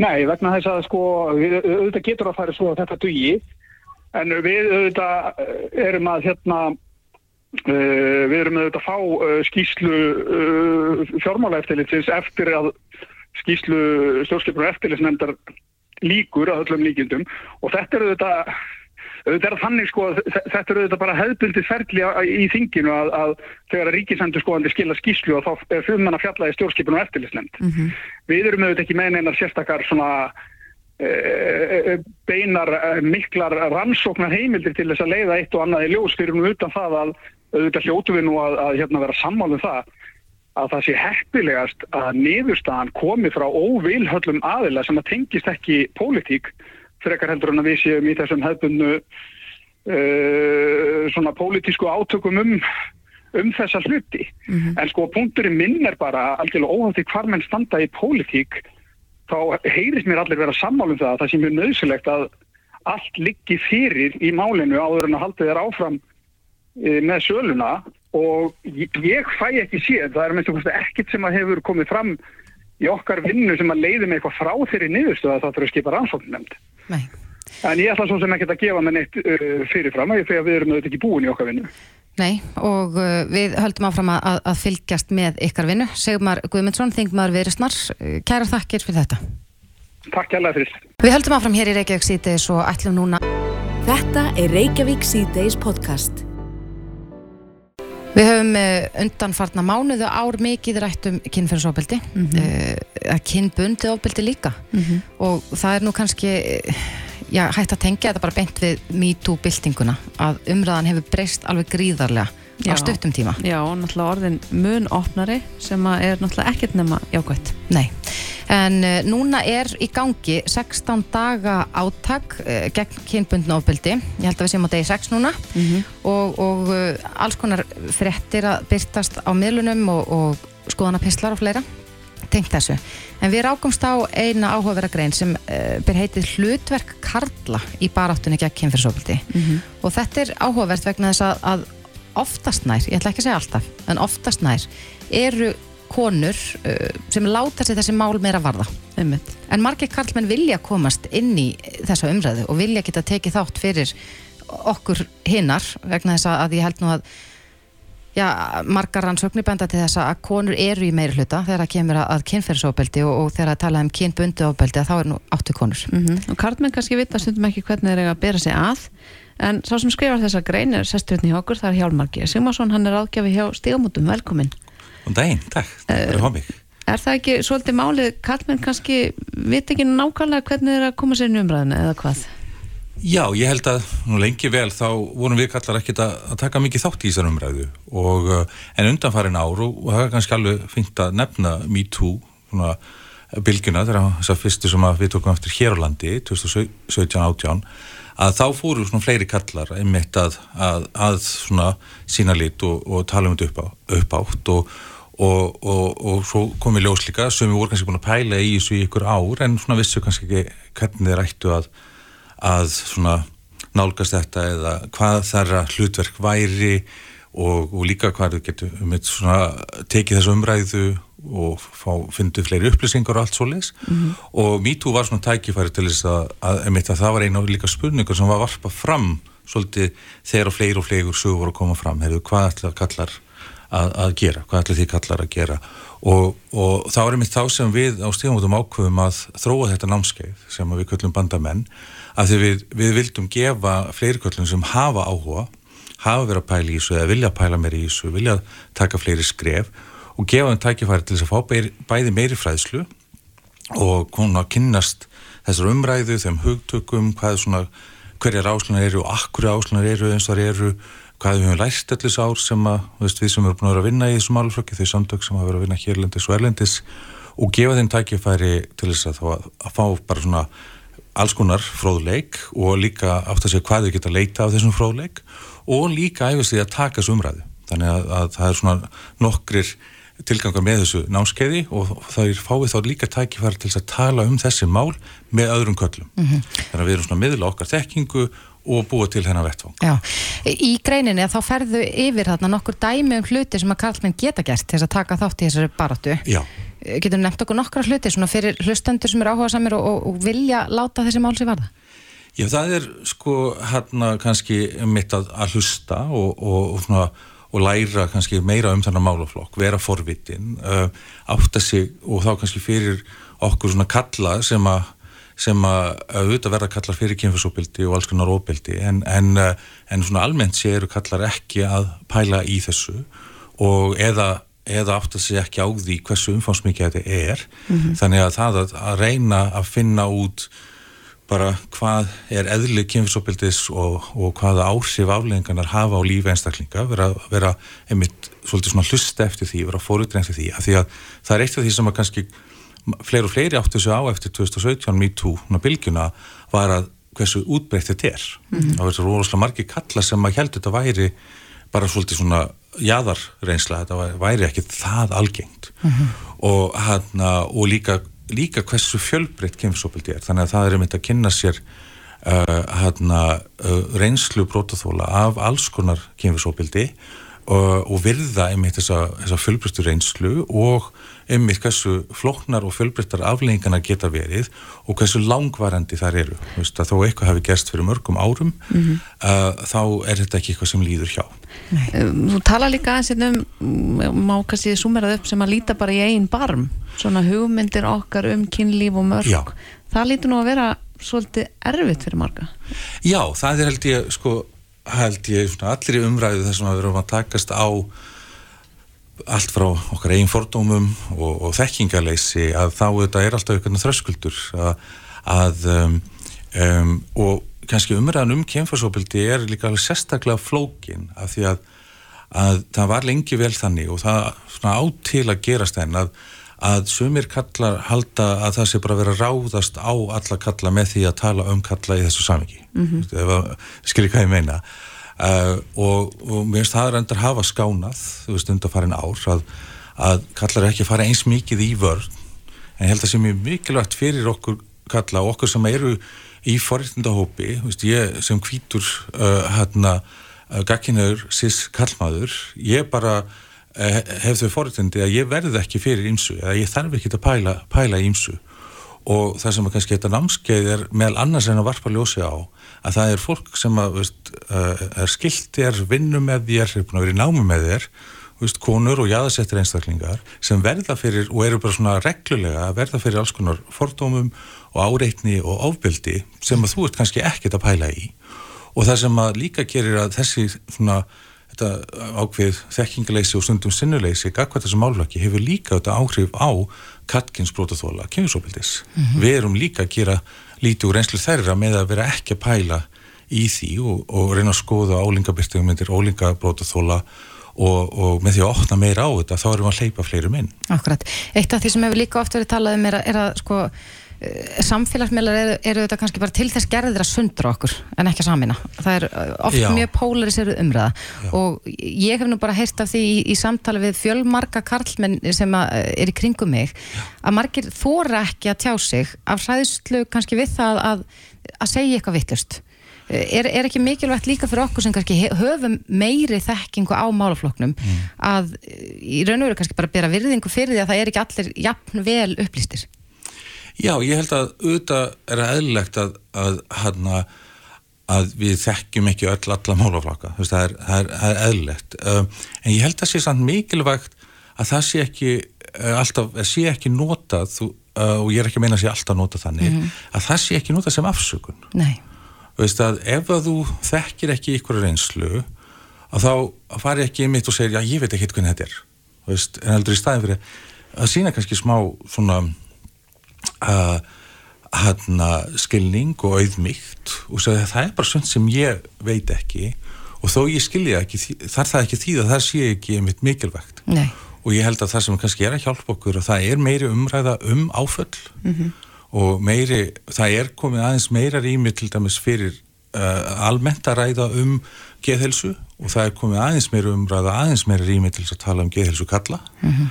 Nei, vegna þess að sko, við, auðvitað getur að fara svo að þetta dugi, en við auðvitað eh, erum að hérna, uh, við erum auðvitað að fá uh, skýslu uh, fjármálaeftilitsins eftir að skýslu stjórnskipur og eftirlitsnefndar líkur að öllum líkindum. Og þetta er auðvitað Þetta er þannig sko, að þe- þetta er auðvitað bara hefðbundið ferli í þinginu að, að þegar ríkisendur skoðandi skila skýslu og þá er fyrir mann að fjalla í stjórnskipun og eftirlitsnefnd. Við erum auðvitað ekki með neinar sérstakar svona e, beinar e, miklar rannsóknar heimildir til þess að leiða eitt og annað í ljós fyrir nú utan það að auðvitað hljótu við nú að, að hérna vera sammálum það að það sé heppilegast að niðurstaðan komi frá óvilhöllum aðila sem að tengist ekki pólitík frekar heldur en að við séum í þessum hefðbundu uh, svona pólitísku átökum um, um þessa hluti. En sko punkturinn minn er bara algjörlega óhætti hvar menn standa í pólitík þá heyrist mér allir vera sammálum það að það sé mjög nöðsilegt að allt liggi fyrir í málinu áður en að halda þér áfram e, með söluna og ég, fæ ekki séð, það er með þessu ekkert sem að hefur komið fram í okkar vinnu sem að leiði með eitthvað frá þeirri niðurstöð að það þurfa að skipa rannsóknarnefnd. Nei. En ég ætla svo sem ekki að gefa með neitt uh, fyrirfram af því að við erum auðvitað ekki búin í okkar vinnu. Nei, og uh, við höldum áfram að, að- að fylgjast með ykkar vinnu. Sigmar Guðmundsson, þingmaður Viðristnar, kæra þakkir fyrir þetta. Takk hérlega fyrir. Við höldum áfram hér í Reykjavík síðdeis og ætlum núna Þetta er Reykjavík síðdeis podcast. Við höfum uh, undanfarna mánuðu ár mikið rætt um kynferðsofbeldi, mm -hmm. kynbundið ofbeldi líka. Og það er nú kannski eh, já, hægt að tengja þetta bara beint við MeToo-byltinguna að umræðan hefur breyst alveg gríðarlega Já. á stuttum tíma. Já, og náttúrulega orðin mun opnari sem er náttúrulega ekkert nema jákvætt. Nei, en uh, núna er í gangi 16 daga átak uh, gegn kynbundna ofbeldi, ég held að við séum á degi 6 núna og, og uh, alls konar fréttir að byrtast á miðlunum og, og skoðanapistlar og fleira tengt þessu. En við rákumst á eina áhugavera grein sem uh, ber heitið hlutverk Karla í baráttunni gegn kynfyrsofbeldi og þetta er áhugavert vegna þess að, að oftast nær, ég ætla ekki að segja alltaf en oftast nær eru konur uh, sem láta sér þessi mál meira varða einmitt. En margir karlmenn vilja komast inn í þessa umræðu og vilja geta tekið þátt fyrir okkur hinnar vegna þess að ég held nú að já, margar rannsóknir benda til þess að konur eru í meiri hluta þegar það kemur að, kynferðsofbeldi og, og þegar það tala um kynbundi ofbeldi að þá er nú áttu konur. Mm Og karlmenn kannski vita stundum ekki hvernig þeir eiga að bera sig að en sá sem skrifar þessa grein er sesturinn í okkur, það er Hjálmar G. Sigmarsson, hann er ágjafi hjá Stígamótum, velkomin. Og daginn, takk, takk fyrir að hafa mig. Er það ekki svolítið málið, karlmenn kannski vit ekki nákvæmlega hvernig þeir að koma sér í umræðinu eða hvað? Já, ég held að nú lengi vel þá vorum við kallar ekkit að, að taka mikið þátt í þessar umræðu og uh, en undanfarin ár og, það er kannski alveg fengt að nefna MeToo, svona bylgjuna, þegar þess að fyrstu sem við tókum eftir hér á landi, 2017-18 að þá fóru svona fleiri kallar einmitt að, að, að svona sína lit og, og tala um þetta upp, átt og, og, og svo kom við ljós líka sem við vorum kannski búin að pæla í þessu í ykkur ár en svona vissu kannski ekki hvernig þeir ættu að, að svona nálgast þetta eða hvað þarra hlutverk væri og líka hvað þau getur tekið þessu umræðu og fá, fyndu fleiri upplýsingar og allt svo leis mm -hmm. og MeToo var svona tækifæri til þess að, að, að það var eina af líka spurningar sem var varpa fram svolítið þegar og fleiri og fleiri sögur voru að koma fram, hefur hvað ætla kallar að, að gera, hvað ætla því kallar að gera? Og, og það var einmitt þá sem við á stíðamótum ákvöfum að þróa þetta námskeið sem við köllum bandamenn að því við, við vildum gefa fleiri köllum sem hafa áhuga hafa verið að pæla í þessu eða vilja að pæla meira í þessu, vilja taka fleiri skref og gefa þeim tækifæri til þess að fá bæði meiri fræðslu og konu að kynnast þessar umræðu, þeim hugtökum, hvað svona, hverjar áslunar eru og akkur áslunar eru eins og það eru, hvað við höfum lært allir ár sem að, veist, við sem erum búin að vera að vinna í þessum álflöki, þau samtök sem hafa verið að vinna hérlendis og erlendis og gefa þeim tækifæri til þess að, að, að fá bara svona alls konar fróðleik og líka átt að segja hvað þau geta leita af þessum fróðleik og líka æfist því að taka þessu umræðu. Þannig að, að það er svona nokkrir tilgangar með þessu námskeiði og það er fáið þá líka tækifæri til að tala um þessi mál með öðrum köllum. Mm -hmm. Þannig að við erum svona miðla okkar þekkingu og búa til hennar vettvang. Já, í greininni að þá ferðu yfir þarna nokkur dæmi um hluti sem að karlmenn geta gert til að taka þátt í þessari baróttu. Já. Getur nefnt okkur nokkra hluti svona fyrir hlustendur sem eru áhuga samir og, og, og vilja láta þessi mál sér varða? Já, það er sko hérna kannski mitt að, að hlusta og, og svona og læra kannski meira um þennan málaflokk, vera forvitin, uh, átta sig og þá kannski fyrir okkur svona kalla sem að sem að auðvitað verða kallar fyrir kynfisóbildi og alls konar óbildi en, en, uh, en svona almennt séu kallar ekki að pæla í þessu og eða, eða átt að segja ekki á því hversu umfámsmikið þetta er mm -hmm. þannig að það að, að reyna að finna út bara hvað er eðli kynfisopildis og, og hvaða áhrif afleggingarnar hafa á lífi einstaklinga vera, vera einmitt svolítið svona hlusta eftir því, vera fórutrin eftir því að því að það er eitt af því sem að kannski fleiri og fleiri áttu sig á eftir 2017 MeToo bilgjuna var að hversu útbreytt þetta er mm -hmm. það verður rosalega margi kalla sem að heldur þetta væri bara svolítið svona jæðarreynsla, þetta væri ekki það algengt mm -hmm. og, hana, og líka líka hversu fjölbreytt kynfisopildi er. Þannig að það er einmitt að kynna sér uh, hana, uh, reynslu brótaþóla af alls konar kynfisopildi uh, og virða einmitt þessa, þessa fjölbreyttu reynslu og einmitt hversu flóknar og fjölbreyttar afleggingana geta verið og hversu langvarandi þar eru Vist, þó eitthvað hefur gerst fyrir mörgum árum mm -hmm. þá er þetta ekki eitthvað sem líður hjá Nei. Þú tala líka aðeins hérna um má kannski sumerað upp sem að líta bara í einn barm svona hugmyndir okkar um kynlíf og mörg Já. það lítur nú að vera svolítið erfitt fyrir marga Já, það er held ég sko, held ég svona, allir í umræðu þessum að við erum að takast á allt frá okkar eigin fordómum og, og þekkingaleysi að þá þetta er alltaf einhvern þröskuldur að, að um, um, og kannski umræðan um kemfarsóbildi er líka alveg sérstaklega flókin af því að, að það var lengi vel þannig og það á til að gerast þenn að, að sumir kallar halda að það sé bara verið að ráðast á alla kalla með því að tala um kalla í þessu samviki mm -hmm. skilja hvað ég meina Uh, og, og mér finnst það reyndar hafa skánað, þú veist, undarfærin ár að, að kallar ekki að fara eins mikið í vörð, en ég held að það sé mjög mikilvægt fyrir okkur kalla og okkur sem eru í veist, ég sem hvítur uh, hérna uh, gagginur sís kallmaður ég bara hef þau forréttindi að ég verði ekki fyrir ímsu, eða ég þarf ekki að pæla, pæla ímsu og það sem að kannski þetta námskeið er meðal annars en að varpa ljósi á að það er fólk sem að veist, uh, er skilt þér, vinnu með þér er búin að vera í námi með þér veist, konur og jáðasettir einstaklingar sem verða fyrir og eru bara svona reglulega að verða fyrir alls konar fordómum og áreitni og ofbeldi sem að þú ert kannski ekkert að pæla í og það sem að líka gerir að þessi svona þetta ákveð þekkingaleysi og stundum sinnuleysi gagvað þessum málflaki hefur líka þetta áhrif á kattkinsbrótaþóla kemjusopildis. Mm -hmm. Við erum líka að gera lítið úr einslu þærra með að vera ekki að pæla í því og, og reyna að skoða álingabyrtingumyndir, álingabrótaþóla og, og með því að opna meira á þetta þá erum við að hleypa fleirum inn. Akkurat. Eitt af því sem hefur líka oft verið talað um er að, er að sko samfélagsmiðlar eru, eru þetta kannski bara til þess gerðir að sundra okkur en ekki að samina. Það er eh, oft Já. mjög pólariseru umræða Já. og ég hef nú bara heyrst af því í, í samtali við fjölmarka karlmenn sem eh, er í kringum mig Já. að margir þóra ekki að tjá sig af hræðslu kannski við það að, að segja eitthvað vittlust. Er, er ekki mikilvægt líka fyrir okkur sem kannski höfum meiri þekkingu á málafloknum mm. að í raun og veru kannski bara bera virðingu fyrir því að það er ekki allir jafn vel upplýstir? Já, ég held að auðvitað er að eðlilegt að, að, að, að við þekkjum ekki öll alla málaflaka, það er, það er, það er eðlilegt, um, en ég held að það sé samt mikilvægt að það sé ekki uh, alltaf, sé ekki notað þú, uh, og ég er ekki að meina að sé alltaf notað þannig, mm -hmm. að það sé ekki notað sem afsökun. Nei. Veist að ef að þú þekkir ekki ykkur reynslu, að þá fari ekki mitt og segir, já ég veit ekki hvernig þetta er, veist, en heldur í staðin fyrir að sína kannski smá svona hana, skilning og auðmygt og sagði að það er bara svona sem ég veit ekki og þó ég skilja ekki þar það ekki því að það sé ekki einmitt mikilvægt Nei. og ég held að það sem kannski er að hjálpa okkur og það er meiri umræða um áföll mm -hmm. og meiri, það er komið aðeins meira rými til dæmis fyrir uh, almennt að ræða um geðhelsu og það er komið aðeins meira umræða aðeins meira rými til að tala um geðhelsu kalla mm -hmm.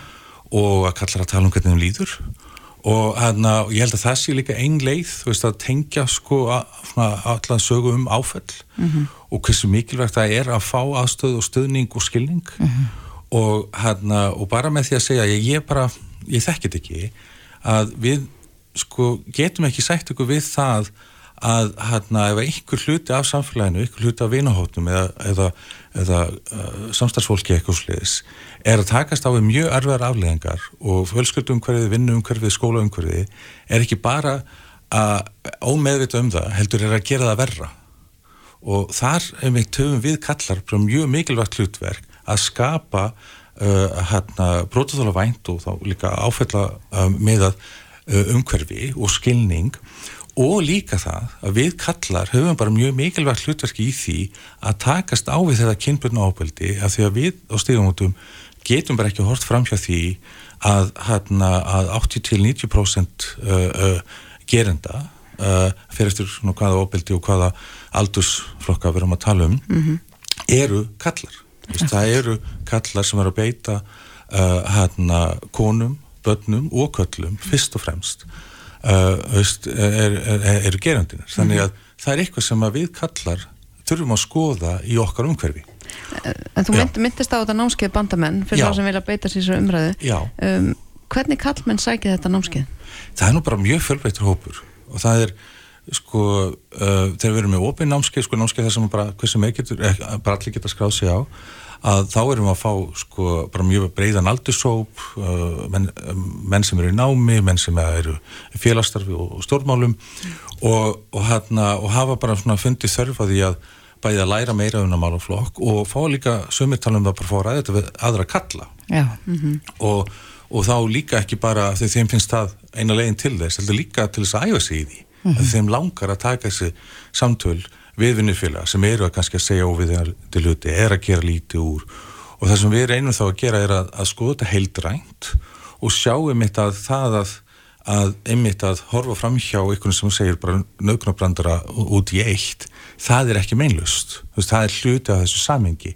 og að kallar að tala um hvernig þeim líður og hérna, ég held að það sé líka ein leið, þú veist, að tengja sko allan sögu um áfell mm -hmm. og hversu mikilvægt það er að fá aðstöð og stöðning og skilning mm -hmm. og hérna, og bara með því að segja, ég, ég bara, ég þekkit ekki að við sko getum ekki sætt ykkur við það að hérna ef einhver hluti af samfélaginu, einhver hluti af vinahóttum eða, eða, eða uh, samstarfsfólki eitthvað sliðis er að takast á við mjög erfiðar afleðingar og fjölskyldumhverfið, vinnuumhverfið, skólaumhverfið er ekki bara að ómeðvita um það, heldur er að gera það verra. Og þar er við töfum við kallar frá mjög mikilvægt hlutverk að skapa uh, hérna brótaþóla vænt og þá líka áfella uh, með að uh, umhverfi og skilning og líka það að við kallar höfum bara mjög mikilvægt hlutverki í því að takast á við þetta kynbjörn ábeldi að því að við á stíðumótum getum bara ekki hort fram hjá því að, hana, að 80-90% uh, uh, gerenda uh, fyrir eftir svona hvaða ábeldi og hvaða aldursflokka við erum að tala um mm -hmm. eru kallar það eru kallar sem eru að beita hana, konum, börnum og köllum fyrst og fremst eru er, er, er gerandinir þannig mhm. að það er eitthvað sem við kallar þurfum að skoða í okkar umhverfi. En þú mynd, myndist á þetta námskeið bandamenn fyrir þá sem vilja beita sér umræðu. Um, hvernig kallmenn sækir þetta námskeið? Það er nú bara mjög fjölveitur hópur. Og það er sko uh, þegar við erum með opinn námskeið sko námskeið þar sem bara, hversu með getur, bara allir geta skráð sig á að þá erum við að fá sko bara mjög breyðan aldursóp uh, menn, menn sem eru í námi menn sem eru í félagstarfi og stórmálum mm. og, og, hana, og hafa bara svona fundið þörfa því að bæði að læra meira um það málaflokk og fá líka sömurtalum að bara fá ræðið þetta við aðra að kalla mm -hmm. og, og þá líka ekki bara þegar þeim finnst það eina leginn til þess heldur líka til þess að æfa sig í því mm -hmm. þeim langar að taka þessi samtöl við vinnufélag sem eru að kannski að segja óviðið hluti, er að gera lítið úr. Og það sem við reynum þá að gera er að, að skoða þetta heildrænt og sjáum þetta að það að, að einmitt að horfa fram hjá einhvern sem segir bara nögnabrandara út í eitt, það er ekki meinlust, það er hluti af þessu samengi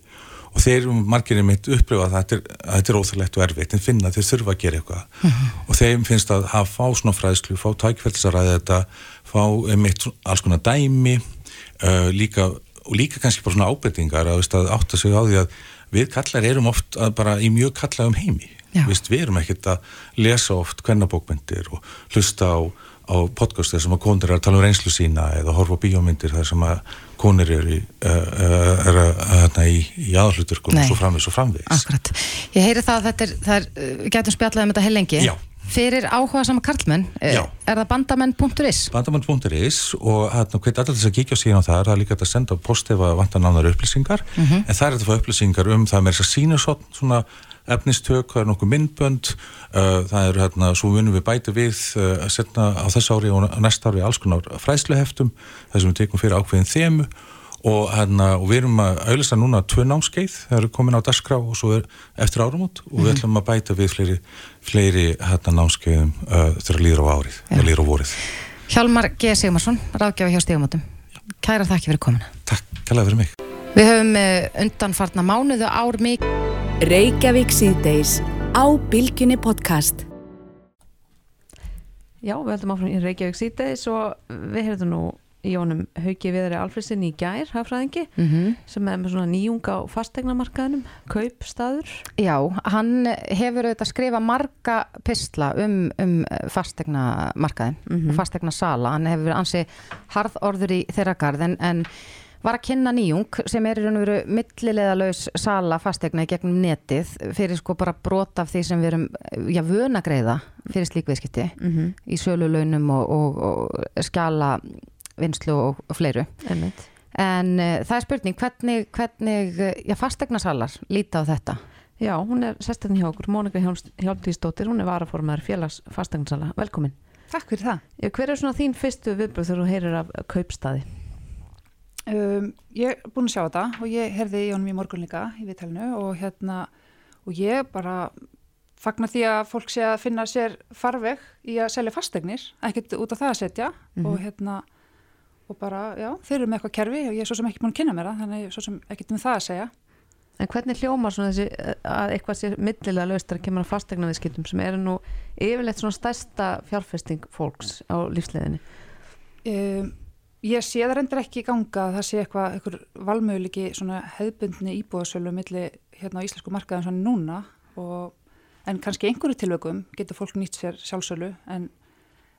og þeir margirinn mitt upplifa að þetta er, er óþarlegt og erfitt en finna að þeir þurfa að gera eitthvað. Mm -hmm. og þeim finnst að hafa fá svona fræðslu, fá tækvelds að þetta, fá mitt alls konar dæmi uh, líka, og líka kannski bara svona ábyrtingar að, að átta sig á því að við kallar erum oft bara í mjög kallagum heimi. Vist, við erum ekkert að lesa oft hvernabókmyndir og hlusta á á podcast þar sem að konur er að tala um reynslu sína eða horfa bíómyndir þar sem að konur eru í, uh, er, í, í aðhlutur og svo framvis og framvis Akkurat, ég heyri það að þetta er, það er getum spjallaði um þetta heilengi Já. Fyrir áhuga sama karlmenn. Já. er það bandamenn.is bandamenn.is og hérna hveit allir þess að kíkja síðan á það. Það er líka að senda post ef að vanta nánar upplýsingar. Mm -hmm. en það er þetta að fá upplýsingar um það með þess að sína svona efnistök, það er nokkuð myndbönd. Uh, það er hérna, svo munum við bæti við uh, að setna á þess ári og næsta ári alls konar fræsluheftum þar sem við tekum fyrir ákveðin þemu og, hérna, og við erum að auðvitað núna tvö námskeið, það eru komin á dasgrá og svo er eftir áramót og við mhm. ætlum að bæta við fleiri, fleiri hérna, námskeiðum uh, þegar líður á árið ja. og líður á vorið Hjalmar G. Sigmarsson, ráðgjafi hjá Stígamótum Kæra þakki fyrir komina Takk, kælaði fyrir mig Við höfum undanfarnar mánuðu ár mikið Reykjavík síðdeis á Bilginni podcast. Já, við heldum áfram í Reykjavík síðdeis og við heldum nú Jónum Hauki Viðari Alfredsin í gær, hafðfræðingi, mm -hmm. sem er með svona nýjunga á fastegnamarkaðinum, kaupstaður. Já, hann hefur auðvitað skrifað marga pistla um, um fastegnamarkaðin, mm -hmm. fastegnasala. Hann hefur ansið harðorður í þeirra garð en, var að kynna nýjung sem er í raun og veru millileðalaus sala fastegna í gegnum netið fyrir sko bara brot af því sem við erum já, vöna greiða fyrir slíkviðskipti mm -hmm. í söluleunum og, og, og skjala vinslu og, og fleiru Einmitt. en uh, það er spurning hvernig, hvernig já, fastegna salar líta á þetta? Já, hún er sérstaklega hjá okkur, Mónika Hjálptíðsdóttir hún er varaformaður félags fastegna velkomin. Takk fyrir það. Já, hver er svona þín fyrstu viðbröð þegar þú heyrir af kaupstaði? Um, ég er búin að sjá þetta og ég herði í honum í morgun líka í viðtælinu og hérna og ég bara fagnar því að fólk sé að finna sér farveg í að selja fastegnir, ekkert út af það að setja mm -hmm. og hérna og bara, já, þeir eru með eitthvað kerfi og ég er svo sem ekki búin að kynna mér það, þannig ég er svo sem ekkert um það að segja. En hvernig hljómar svona þessi að eitthvað sé millilega laustar að kemur að fastegna viðskiptum sem eru nú yfirleitt svona stærsta fjárfesting fólks á lífsleginni? Um, Ég sé það reyndir ekki í ganga að það sé eitthvað, eitthvað valmöðulegi svona hefðbundni íbúðasölu millir hérna á íslensku markaðin svona núna og, en kannski einhverju tilvökum getur fólk nýtt sér sjálfsölu en,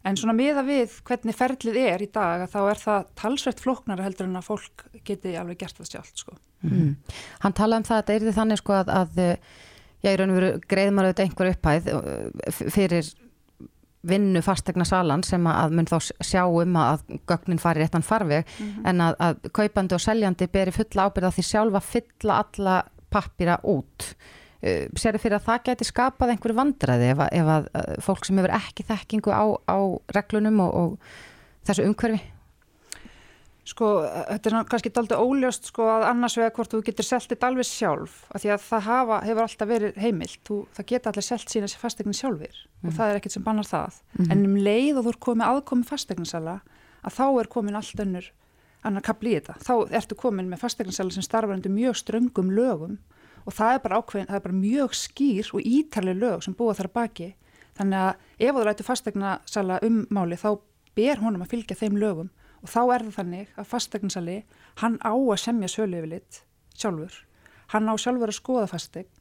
en svona miða við hvernig ferlið er í dag að þá er það talsveit floknara heldur en að fólk geti alveg gert það sjálft sko. Mm. Hann talaði um það að það er því þannig sko að, að já, ég raun og veru greiðmar auðvitað einhver upphæð uh, fyrir vinnu fastegna salan sem að mun þá sjá um að gögnin fari réttan farveg mm -hmm. en að, að kaupandi og seljandi beri fulla ábyrða því sjálfa fylla alla pappira út sér þið fyrir að það geti skapað einhverju vandræði ef að, ef að fólk sem hefur ekki þekkingu á, á reglunum og, og þessu umhverfi? Sko, þetta er kannski aldrei óljóst sko að annars vegar hvort þú getur selgt þetta alveg sjálf, af því að það hafa, hefur alltaf verið heimilt, þú, það geta allir selgt sína sér fastegnin sjálfur mm. og það er ekkert sem bannar það, mm -hmm. en um leið og þú er komið aðkomið fastegninsala að þá er komin allt önnur annar kapli í þetta, þá ertu komin með fastegninsala sem starfar undir mjög ströngum lögum og það er bara ákveðin, það er bara mjög skýr og ítarlega lög sem búa þar baki, þannig að ef þú rættu fastegnasala um máli þá ber honum að fylgja þeim lögum. Og þá er það þannig að fastegnsali hann á að semja sölu yfir lit sjálfur, hann á sjálfur að skoða fastegn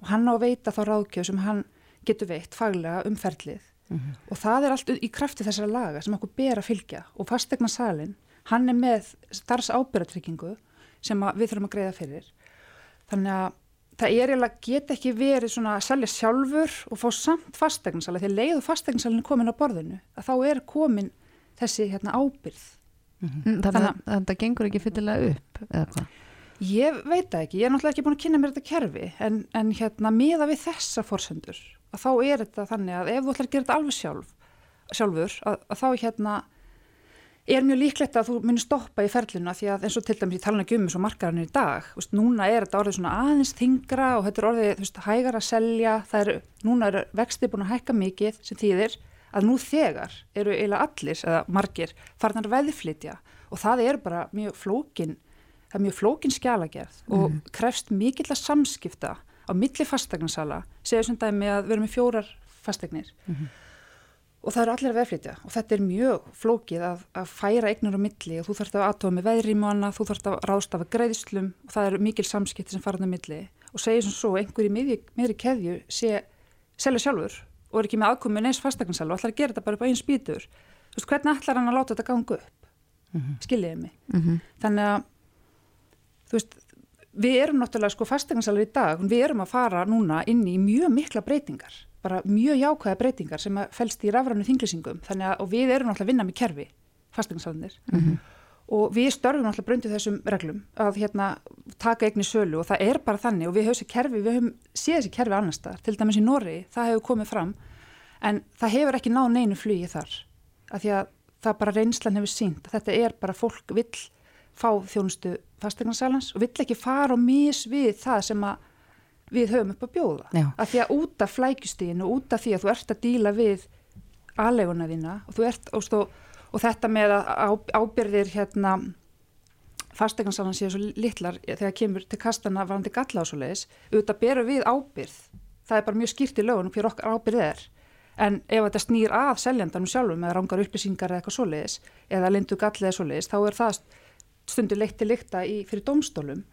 og hann á að veita þá ráðkjöf sem hann getur veitt faglega um ferlið. Mm -hmm. og það er allt í krafti þessara laga sem okkur ber að fylgja. Og fastegnasalinn hann er með starfs ábyrgatryggingu sem við þurfum að greiða fyrir. Þannig að það er eiginlega get ekki verið svona að selja sjálfur og fá samt fastegnsali því að leiðu fastegnasalinn er komin á borðinu að þá er komin þessi hérna ábyrð Mm -hmm. Þannig að þetta gengur ekki fyllilega upp eða hvað? Ég veit það ekki, ég er náttúrulega ekki búin að kynna mér þetta kerfi en, en hérna miða við þessa fórsendur að þá er þetta þannig að ef þú ætlar að gera þetta alveg sjálf, sjálfur að, að þá hérna er mjög líklegt að þú myndir stoppa í ferlinu því að eins og til dæmis ég tala ekki um eins og markaðarinn í dag, veist, núna er þetta orðið svona aðeins þingra og þetta er orðið veist, hægar að selja, er, núna er vexti búin að hækka mikið sem þýðir að nú þegar eru eiginlega allir eða margir farnar veðflytja og það er bara mjög flókin það er mjög flókin skjálagerð mm. og mhm. krefst mikill að samskipta á milli fastegnarsala segja sem dæmi að við erum með fjórar fastegnir mm -hmm. Og það eru allir að veðflytja og þetta er mjög flókið að, að færa eignur á milli. Og þú þarfst að aðtóða með veðrýmana, þú þarfst að rástafa greiðslum. Og það eru mikil samskipti sem farnar á milli. Og segja sem svo einhver í miðri keðju sé selja sjálfur og er ekki með aðkomi neins fastegnarsal og ætlar að gera þetta bara upp á einn spýtur. Þú veist, hvernig ætlar hann að láta þetta ganga upp? Mhm. skiljiði mig? Mhm. þannig að þú veist, við erum náttúrulega sko fastegnasalur í dag, við erum að fara núna inn í mjög mikla breytingar bara mjög jákvæða breytingar sem að felst í rafrænu þinglýsingum, þannig að við erum náttúrulega að vinna með kerfi, fastegnasalunir og við störfum náttúrulega brundið þessum reglum að hérna taka eigni sölu og það er bara þannig. Og við höfum þessi kerfi, við höfum séð þessi kerfi annars staðar, til dæmis í Norri, það hefur komið fram. En það hefur ekki náð neinu flugi þar, af því að það bara reynslan hefur sínt að þetta er bara fólk vill fá þjónustu fastegnasalans og vill ekki fara og mis við það sem að við höfum upp að bjóða. Já. af því að út af flækjustíðinu og út af því að þú ert að díla við aðleguna þína og, ert, og, stó, og þetta með að ábyrðir hérna fastegnasalans séu svo litlar þegar kemur til kastana varandi galla og svo leiðis auðvitað berum við ábyrð það er bara mjög skýrt í lögunum hver okkar ábyrð er. En ef þetta snýr að seljandanum sjálfum eða rángar upplýsingar eða eitthvað svoleiðis eða lindu gallið eða svoleiðis þá er það stundur leitt til líkta í, fyrir domstólum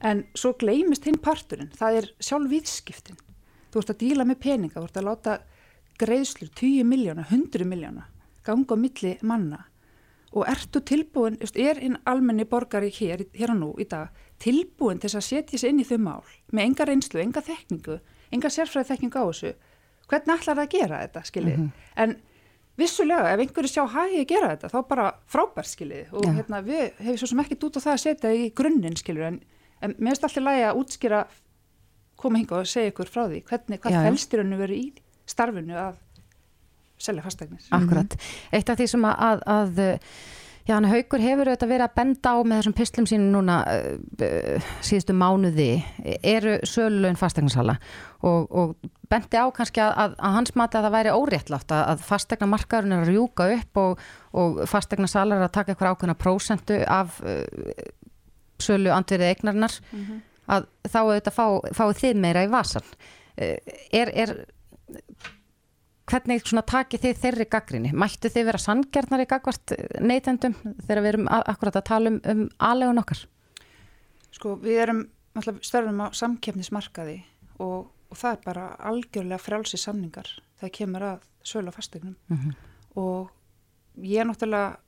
en svo gleymist hinn parturinn það er sjálf viðskiptin þú ert að díla með peninga, þú ert að láta greiðslur 10 miljóna, 100 miljóna ganga á milli manna. Og ertu tilbúin, er hinn almenni borgari hér, hér og nú í dag tilbúin til að setja sér inn í þau mál með enga reynslu, enga þekningu enga sérfræði þekningu á þessu? Hvernig ætlar það að gera þetta, skiljið en vissulega, ef einhverju sjá hægi að gera þetta, þá bara frábært, skiljið og Já. hérna, við hefum svo sem ekkert út á það að setja í grunninn, skiljið en, en mér finnst alltaf lægi að útskýra koma hinga og segja ykkur frá því hvernig, hvað í rauninu verið í starfinu að selja fastegnir Akkurat. Eitt af því sem að, að, að já, hann Haukur hefur auðvitað verið að benda á með þessum pislum sínum núna uh, síðustu mánuði eru sölulegin fastegnarsala og, og bendi á kannski að, að, að hans mati að það væri óréttlátt að, að fastegna markaðurinn er að rjúka upp og, og fastegnasalar er að taka eitthvað ákveðna prósentu af uh, sölu andverið eignarinnar að þá auðvitað fá, fáið þið meira í vasan uh, er, er hvernig takið þið þeirri gaggrinni? Mættu þið vera sangjarnar í gagvart neytendum þegar við erum akkurat að tala um, um aðlegun okkar? Sko, við erum störfum á samkeppnismarkaði og, og það er bara algjörlega frjálsi samningar þegar kemur að sölu á fastegnum og ég náttúrulega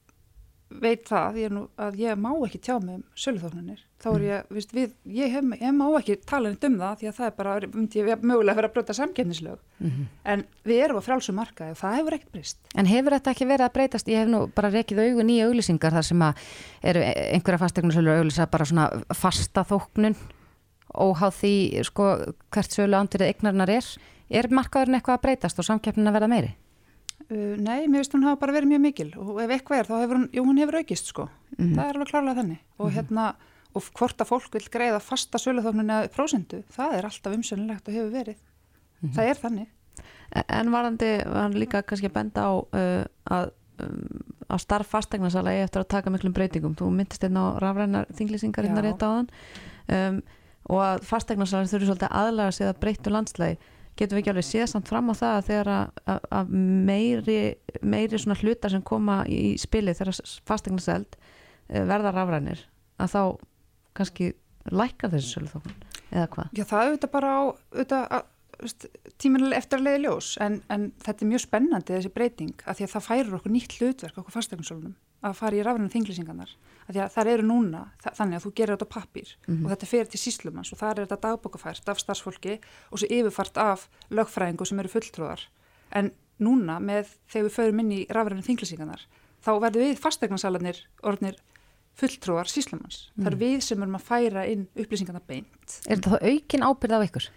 veit það ég nú, að ég má ekki tjá mig um söluþóknunir þá er ég, viðst, við, ég, hef, ég má ekki tala um það því að það er bara, myndi ég mögulega vera að brota samkeppnislög en við erum á frjálsum markaði og það hefur ekkert breyst En hefur þetta ekki verið að breytast? Ég hef nú bara rekið augun í auglýsingar þar sem að eru einhverja fastegnarsölur auglýsa bara svona fasta þóknun óháð því sko hvert sölu andverið eignarinnar er. Er markaðurinn eitthvað að breytast og samkeppnin að verða meiri? Uh, nei, mér finnst hún hafa bara verið mjög mikil. Og ef eitthvað er þá hefur hún, jú hún hefur aukist sko, það er alveg klárlega þannig. Og hérna, og hvort að fólk vil greiða fasta söluþóknun eða prósentu það er alltaf umsönulegt og hefur verið. Það er þannig. En varandi var hann líka kannski að benda á uh, að, um, að starf fastegnarsala eigi eftir að taka miklum breytingum. Þú myndist einn á rafrænar þinglýsingar hérna rétt á þann um, og að fastegnarsala þurfi svolítið að aðlaga sig að breyttu landslægi. Getum við ekki alveg séð samt fram á það að þegar að, að, að meiri, meiri svona hlutar sem koma í spilið þegar fastegnarseld uh, verða rafrænir að þá kannski lækkar þessi sölu þókun eða hvað? Já, það er auðvitað bara á auðvitað, tímanilega eftir að leiði ljós en, en þetta er mjög spennandi þessi breyting af því að það færir okkur nýtt hlutverk okkur fastegnarsölunum að fara í rafrænum þinglýsingarnar að það eru núna þa þannig að þú gerir þetta á pappír og þetta fer til síslumans og það er þetta dagbókafært af starfsfólki og svo yfirfært af lögfræðingu sem eru fulltrúðar en núna með þegar við förum inn í rafrænum þinglýsingarnar þá verður við fastegnasalarnir orðnir fulltrúar síslumans það er við sem erum að færa inn upplýsingarna beint Er þetta þá aukin ábyrð á ykkur?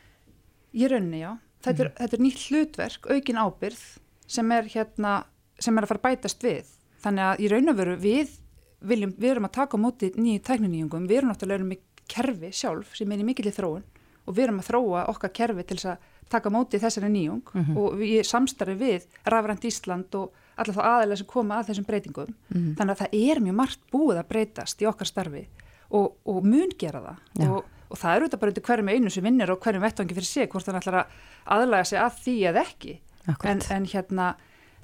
Í rauninni, já. Þetta er, þetta er nýtt hlutverk, aukin ábyrð sem er hérna, sem er að fara bætast við. Þannig að í raun og veru við viljum, við erum að taka á móti nýju tækniníungum, við erum náttúrulega með kerfi sjálf sem er í mikilvæg þróun og við erum að þróa okkar kerfi til þess að taka á móti þessari nýjung og við samstarfi við Rafrænt Ísland og allar þá aðeins sem koma að þessum breytingum. Þannig að það er mjög margt búið að breytast í okkar starfi og, og mun gera það. Já. og og það er auðvitað bara undir hverjum einu sem vinnir og hverjum vettvangi fyrir sig, hvort ætlar að aðlæga sig að því eða ekki. En, en hérna,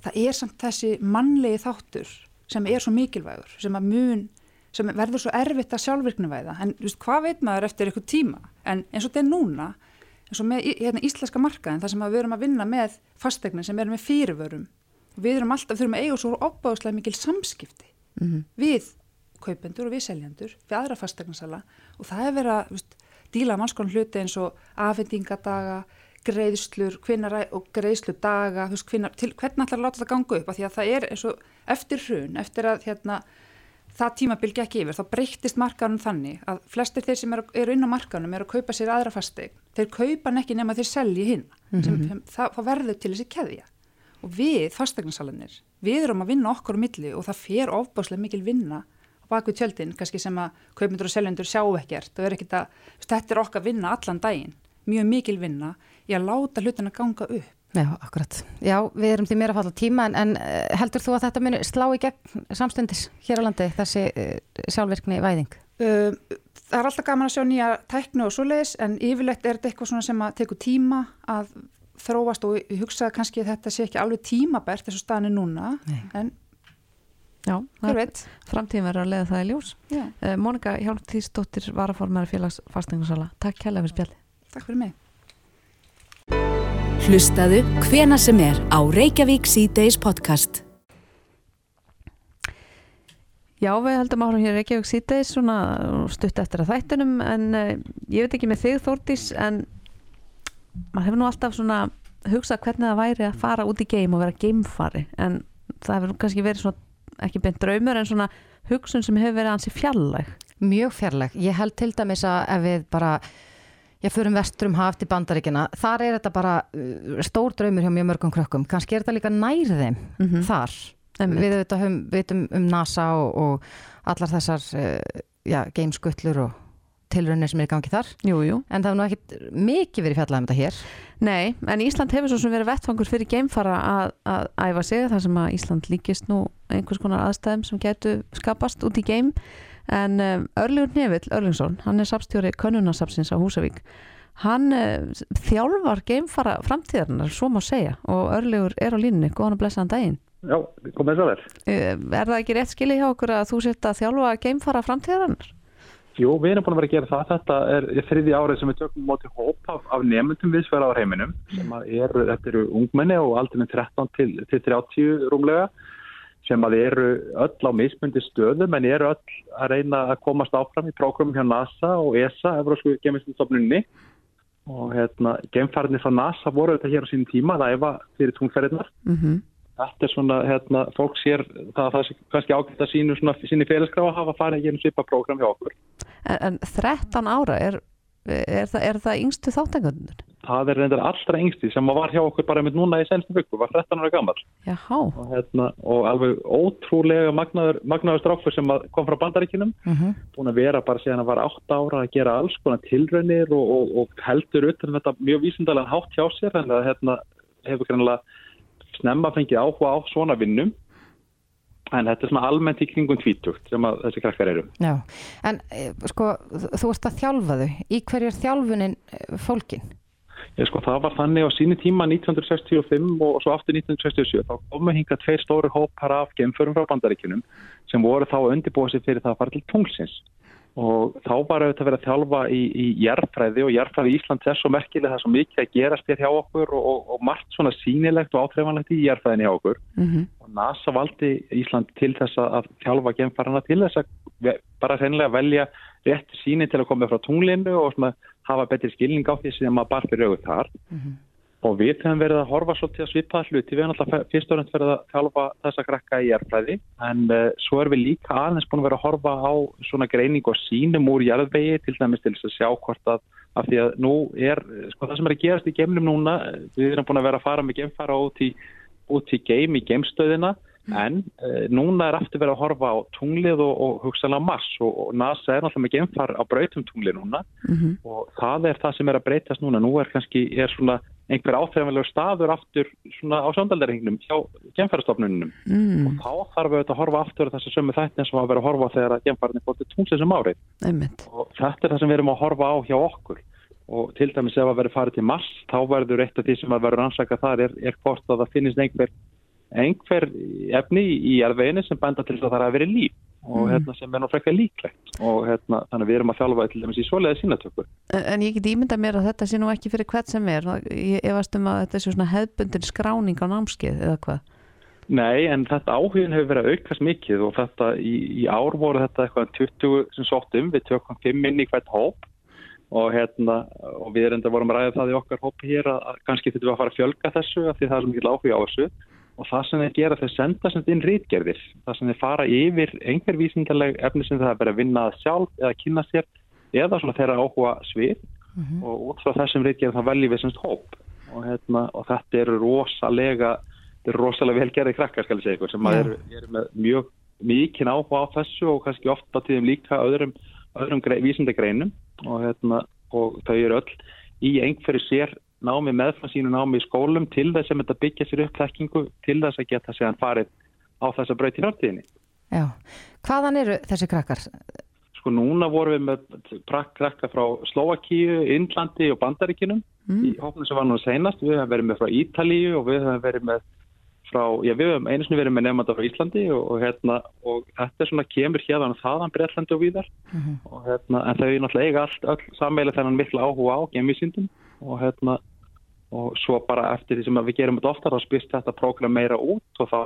það er samt þessi mannlegi þáttur sem er svo mikilvægur, sem mun sem verður svo erfitt að sjálfvirknuvæða en veist, hvað veit maður eftir eitthvað tíma? En eins og þetta er núna eins og með hérna, íslenska markaðin, þar sem við erum að vinna með fastegnin sem er með fyrirvörum. Við erum alltaf, þurfum að eiga svo opbáðslega mikil samskipti við kaupendur og við seljandur við aðra fastegnarsala og það er verið að díla mannskon hluti eins og afhendingadaga, greiðslur hvinnar, og greiðsludaga veist, hvinnar, til, hvernig ætlar að láta það ganga upp? Af því að það er eins og eftir hrun eftir að hérna, það tímabil gekk yfir, þá breyttist markanum þannig að flestir þeir sem eru, eru inn á markanum eru að kaupa sér aðra fastegn, þeir kaupa hann ekki nema þeir selji hinn, sem, sem, það, verður til þessi keðja. Og við fastegnasalanir, við erum að vinna okkur á milli og það fer ofbáslega mikil vinna á bakvið tjöldin, kannski sem að kaupendur og seljendur sjá ekkert og er ekkert að, þetta er okkar vinna allan daginn, mjög mikil vinna í að láta hlutina ganga upp. Já, akkurat. Já, við erum því meira að falla tíma en, en eh, heldur þú að þetta muni slá í gegn samstundis hér á landi, þessi uh, sjálfvirkni væðing? Uh, það er alltaf gaman að sjá nýja tæknu og svoleiðis en yfirleitt er þetta eitthvað svona sem að teku tíma að þróast og ég hugsa kannski að þetta sé ekki alveg tímabært þessu staðinu núna Nei. en Já, það hver veit. framtíðin verður að leiða það í ljós. Já, Uh, Mónika Hjálmtíðsdóttir varaformæri félags fastegnarsala. Takk kærlega fyrir spjalli. takk fyrir mig. Hlustaðu hvena sem er á Reykjavík C-Days podcast. Já, við heldum áhrif hér Reykjavík síðdeis svona stutt eftir að þættunum en uh, ég veit ekki með þig Þórdís en maður hefur nú alltaf svona hugsað hvernig það væri að fara út í geim og vera geimfari en það hefur kannski verið svona ekki beint draumur en svona hugsun sem hefur verið ansi fjallæg. Mjög fjarlæg. Ég held til dæmis að ef við bara, ég förum vestur um haf til bandaríkina, þar er þetta bara uh, stór draumur hjá mjög mörgum krökkum. Kannski er þetta líka nær þeim Mhm. þar. Einmitt. Við höfum, vitum um NASA og, og allar þessar uh, já, gameskullur og tilraunir sem er í gangi þar. Jú, jú. En það er nú ekkit mikið verið fjallað um þetta hér. Nei, en Ísland hefur svo sem verið vettfangur fyrir geimfara að, að æfa sig þar sem að Ísland líkist nú einhvers konar aðstæðum sem getu skapast út í geim en um, Örlegur Nevill Örlingsson, hann er sapstjóri Könnunasapsins á Húsavík hann uh, þjálfar geimfara framtíðarnar, svo má segja og Örlegur er á línunni, góðan og blessaðan daginn Já, komið svo vel. uh, Er það ekki rétt skilið hjá okkur að þú sett að þjálfa geimfara framtíðarnar? Jú, við erum búin að vera að gera það. Þetta er er þriði árið sem við tökum móti hóp af, af nefndum viðsverða á heiminum eru, þetta eru ungmenni og aldrei 13 til, til 30 rúmlega sem að eru öll á mismundi stöðum en eru öll að reyna að komast áfram í prógramum hjá NASA og ESA, Evrósku geminstofnunni og hérna, gemfærinni frá NASA voru þetta hér á sínum tíma að æfa fyrir tungferðinar Mm Þetta er svona, hérna, fólk sér það, það er kannski ágætt að sínu svona, síni félagskrá að hafa farið í einu svipa prógram hjá okkur. En, en 13 ára, er, er, það, er það yngstu þáttangundur? Það er reyndar allra yngsti sem var hjá okkur bara með núna í senstu viku, var 13 ára gammal og, hérna, og alveg ótrúlega magnaður, magnaður strákur sem kom frá bandaríkinum, Mm búin að vera bara síðan að var 8 ára að gera alls konar tilraunir og, og, og heldur utan um þetta mjög vísindalega hátt hjá sér, en það hérna, hefur greinlega snemma fengið áhuga á svona vinnum en þetta er svona almennt í kringum tvítugt sem að þessi krakkar eru. Já, en eh, sko, þú ert að þjálfa þau. Í hverju er þjálfunin eh, fólkin? Ég sko, það var þannig á síni tíma 1965 og svo aftur 1967 þá komu hinga tveir stóri hópar af gemförum frá bandaríkunum sem voru þá undirbúið sér fyrir það að fara til tunglsins og þá var auðvitað verið að þjálfa í, í jærfræði og jærfræði Íslands er svo merkilega það er svo mikið að gerast hér hjá okkur og, og, og margt svona sínilegt og áþreifanlegt í jærfræðinni hjá okkur. Mm og NASA valdi Ísland til þess að þjálfa gemfarana til þess að bara sennilega velja rétt síni til að koma frá tunglinu og svona hafa betri skilning á því sem að bara fyrir auðvitað þar og við höfum verið að horfa svolítið að svipa hluti, við höfum alltaf fyrst og næst verið að þjálfa þessa krakka í jærfræði en uh, svo erum við líka aðeins búin að vera að horfa á svona greining og sínum úr jærðvegi til dæmis til þess að sjá hvort að af því að nú er, eh, sko það sem er að gerast í geimnum núna, eh, við erum búin að vera að fara með geimfara út í, út í geim í geimstöðina en uh, núna er aftur verið að horfa á tunglið og, og hugsalega Mars og, og NASA er náttúrulega með geimfar á brautum tunglið núna. -hmm. og það er það sem er að breytast núna. Nú er kannski er svona einhver áþreifanlegur staður aftur svona á sjóndaldarengnum hjá gemfærastofnunum mm, og þá þarf við að horfa aftur á þessu sömu þættin sem að vera að horfa þegar að gemfærarnir fóttu tungsins um árið. Einmitt. og þetta er það sem við erum að horfa á hjá okkur. Og til dæmis ef að vera farið til Mars þá verður eitt af því sem að verður ansaka þar er, er hvort að það finnist einhver einhver efni í erfiðinu sem benda til þess að það er að vera líf og hérna, sem er nú frekar líklegt. Og hérna, þannig að við erum að þjálfa til dæmis í svoleiði sínatökur En ég get ímynda mér að þetta sé nú ekki fyrir hvert sem er. Ég efast um að þetta sé svona hefbundin skráning á námskeið eða hvað. Nei, en þetta áhugin hefur verið að aukast mikið og þetta í, í ár voru þetta eitthvað 20 sem sóttum, við tökum 5 inn í hvert hóp og hérna, og við erum enda vorum ræða það í okkar hópi hér að, að kannski þurfum við að fara að fjölga þessu af því það er svo mikið áhuga á þessu og það sem þeir gera þeir senda sem inn rítgerðir, það sem þeir fara yfir einhver vísindarleg efni sem það er bara að vinna sjálf eða kynna sér eða svona þeirra áhuga svið. Og út frá þessum rítgerðir það veljum við semst hóp. Og, hérna, og þetta eru rosalega þetta eru rosalega velgerði krakkar skal ég segja ykkur sem Já. eru, eru með mjög mikinn áhuga á þessu og kannski ofta tíðum líka öðrum, öðrum grei, vísindagreinum. Og, hérna, og þau eru öll í einhverju sér námi meðfram sínu námi í skólum til þess að þetta byggja sér upp þekkingu til þess að geta séðan farið á þessa braut í fjártíðinni. Já. Hvaðan eru þessi krakkar? Sko núna vorum við með prak- krakka frá Slovakíu, Indlandi og Bandaríkinum í hóknum sem var núna senast. Við höfum verið með frá Ítalíu og við höfum verið með frá, já við höfum einu sinni verið með nefnda frá Íslandi og, og hérna og þetta er svona kemur hérna þaðan Breitlandi og víðar og hérna en þau náttúrulega eiga allt öll sammeila þennan mikla áhuga á gemisýndum og hérna og svo bara eftir því sem við gerum þetta oftar þá spyrst þetta prógram meira út og þá,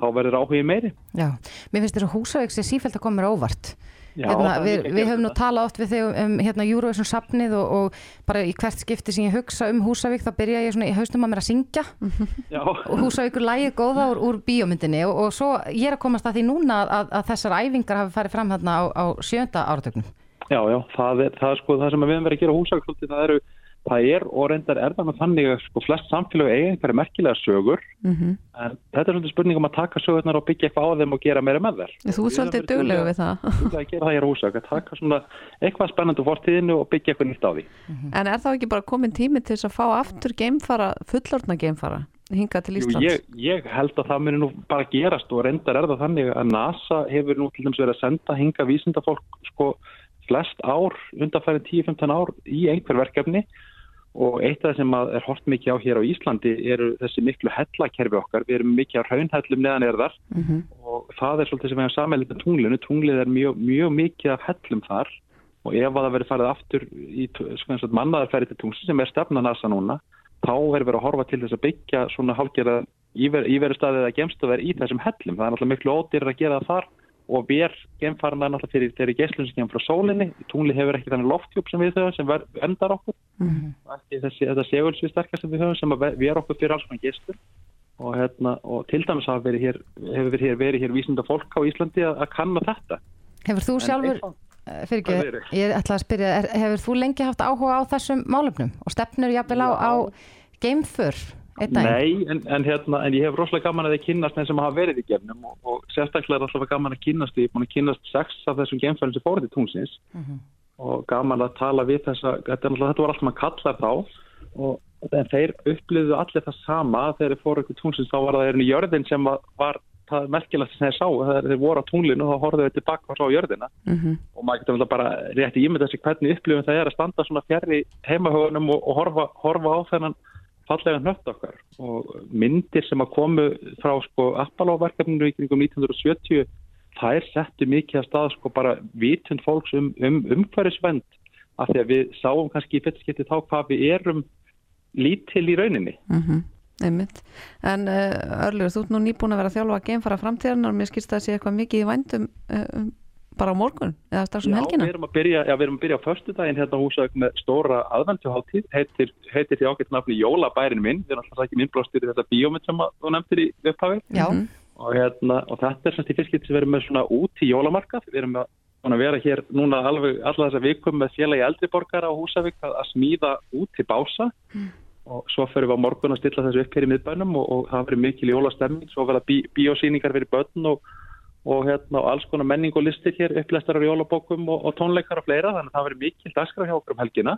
þá verður áhugið meiri. Já, mér finnst þér að Húsavík sé sífælt að á óvart. Já, Hérna, við, við höfum nú þetta. talað oft við þig um hérna, Eurovision safnið og, og bara í hvert skipti sem ég hugsa um Húsavík þá byrja ég svona í haustum að mér að syngja og Húsavíkur lægið góða úr, úr bíómyndinni og, og svo ég er að komast að því núna að, að þessar æfingar hafi farið fram þarna á, á sjönda áratögnum. Já, já, það er, það er sko það sem við höfum verið að gera húsakvöldi, það eru, það er og reyndar er það með þannig að sko flest samfélög eiga einhverja merkilega sögur Mhm. en þetta er svolítið spurning um að taka sögurnar og byggja eitthvað á þeim og gera meira með þær. Þú ert svolítið duglegu við það. Þú að gera það hér á húsak, að taka svona eitthvað spennandi úr fortíðinu og byggja eitthvað nýtt á því. En er þá ekki bara komin tími til þess að fá aftur geimfara, fullorðna geimfara hingað til Jú, Íslands? ég, ég held að það muni nú bara gerast og reyndar er það þannig að NASA hefur nú til dæmis verið að senda hinga vísindafólk sko flest ár, undanfæri 10-15 ár í einhver verkefni og eitt af það sem er hort mikið á hér á Íslandi eru þessi miklu hellakerfi okkar, við erum mikið á raunhellum neðan er þar Mhm. og það er svolítið sem við hefum sammeilið með tunglinu, tunglið er mjög, mjög mikið af hellum þar og ef að það verið farið aftur í sko, mannaðarferði til tungli sem er stefna NASA núna, þá verður verið að horfa til þess að byggja svona hálfgerða íveru staðið að gemstuver í þessum hellum. Það er náttúrulega miklu ódýrar að gera það þar og ver gemfarnar náttúrulega fyrir þeirri geslun sem kemur frá sólinni. Tungli hefur ekki þannig lofthjúp sem við höfum sem ver, endar okkur. Mhm. Og Ekki þessi, þetta segulsvið sterkast sem við höfum sem að ver- ver okkur fyrir alls konar geslun. Og, hérna, og til dæmis hafa verið hér, hefur verið hér, verið hér vísinda fólk á Íslandi að, að kanna þetta. Hefur þú En sjálfur, eh, fyrir ekki, ég ætla að spyrja, er, hefur þú lengi haft áhuga á þessum málefnum og stefnur jafnvel á, á geimför einn daginn? Nei, en, en, hérna, en ég hef rosalega gaman að þið kynnast þeim sem hafa verið í gefnum og, og sérstaklega er alltaf gaman að kynnast því, ég er búin að kynnast sex af þessum gemfærum sem fóruð til tungsins og gaman að tala við er náttúrulega- þetta var allt maður kallar þá. Og en þeir upplýðu allir það sama. Þegar þeir fóru til tungsins þá var það erinn í jörðin sem var, var það merkilegt sem þeir sá, þegar þeir voru á tunglinu þá horfðu þeir tilbaka og sá jörðina. Mhm. og maður getur bara rétt ímynda sig hvernig upplifum það er að standa svona fjærri heimahögunum og, og horfa, horfa á þennan fallega nött okkar. Og myndir sem að komu frá sko Appaló-verkefninu í kringum 1970 það er settu mikið að stað sko bara vitund fólks um, um umhverfisvend af því að við sáum kannski í fyrstskipti þá hvað við erum lítil í rauninni. Mhm, einmitt. En uh, Örlugur, þú ert nú nýbúin að vera að þjálfa að geimfara framtíðarnar og mér skilst það að sé eitthvað mikið í vændum uh, um, bara á morgun eða strax um Já, helgina. við erum að byrja, já, við erum að byrja á föstudaginn hérna á húsauk með stóra aðvenduháttíð, heitir, heitir því ágætt nafni Jólabærin minn, við erum alltaf ekki minnblástir í þetta bíómynd sem að þú nefndir í upphafi. Já, og, hérna, og þetta er semst í fyrst sem við erum með svona út í jólamarkað, við erum að, vera hér núna alveg alla þessa vikum með félagi eldriborgara á húsavík að, að smíða út í bása og svo fyrir við á morgun að stilla þessu upp hér í miðbænum og, og það verið mikil jólastemming, svo verða bí, bíósýningar fyrir börn og og, hérna, og alls konar menning og listir hér, upplæstarar í jólabókum og, tónleikar og fleira, þannig að það verið mikil dagskrá hjá okkur um helgina.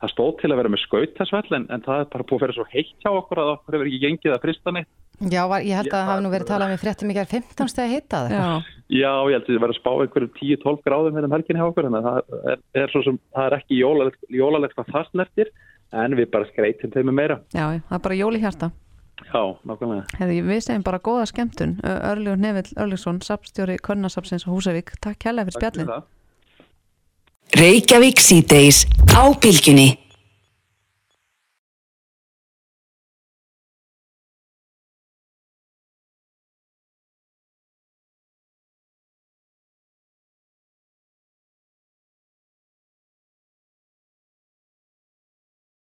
Það stóð til að vera með skautasvell en, en það er bara búið að vera svo heitt hjá okkur að okkur hefur ekki gengið að frista neitt. Já var, ég held að það hafi nú verið talað með fréttum ekki að 15 stegi hittað. Já, Já, ég held að það verið að spá einhverjum 10-12 gráðum hérna um helgina hjá okkur, þannig að það er, er, svo sem, það er ekki jólalegt, jólalegt hvað það snertir, en við bara skreitum þeim með meira. já, það er bara jóli hjarta. Já, nákvæmlega. Hefði, við segjum bara góða skemmtun. Ö, Örlugur Nevill Örlugsson, sapstjóri Körnarsapsins á Húsavík. Takk kærlega fyrir spjallin.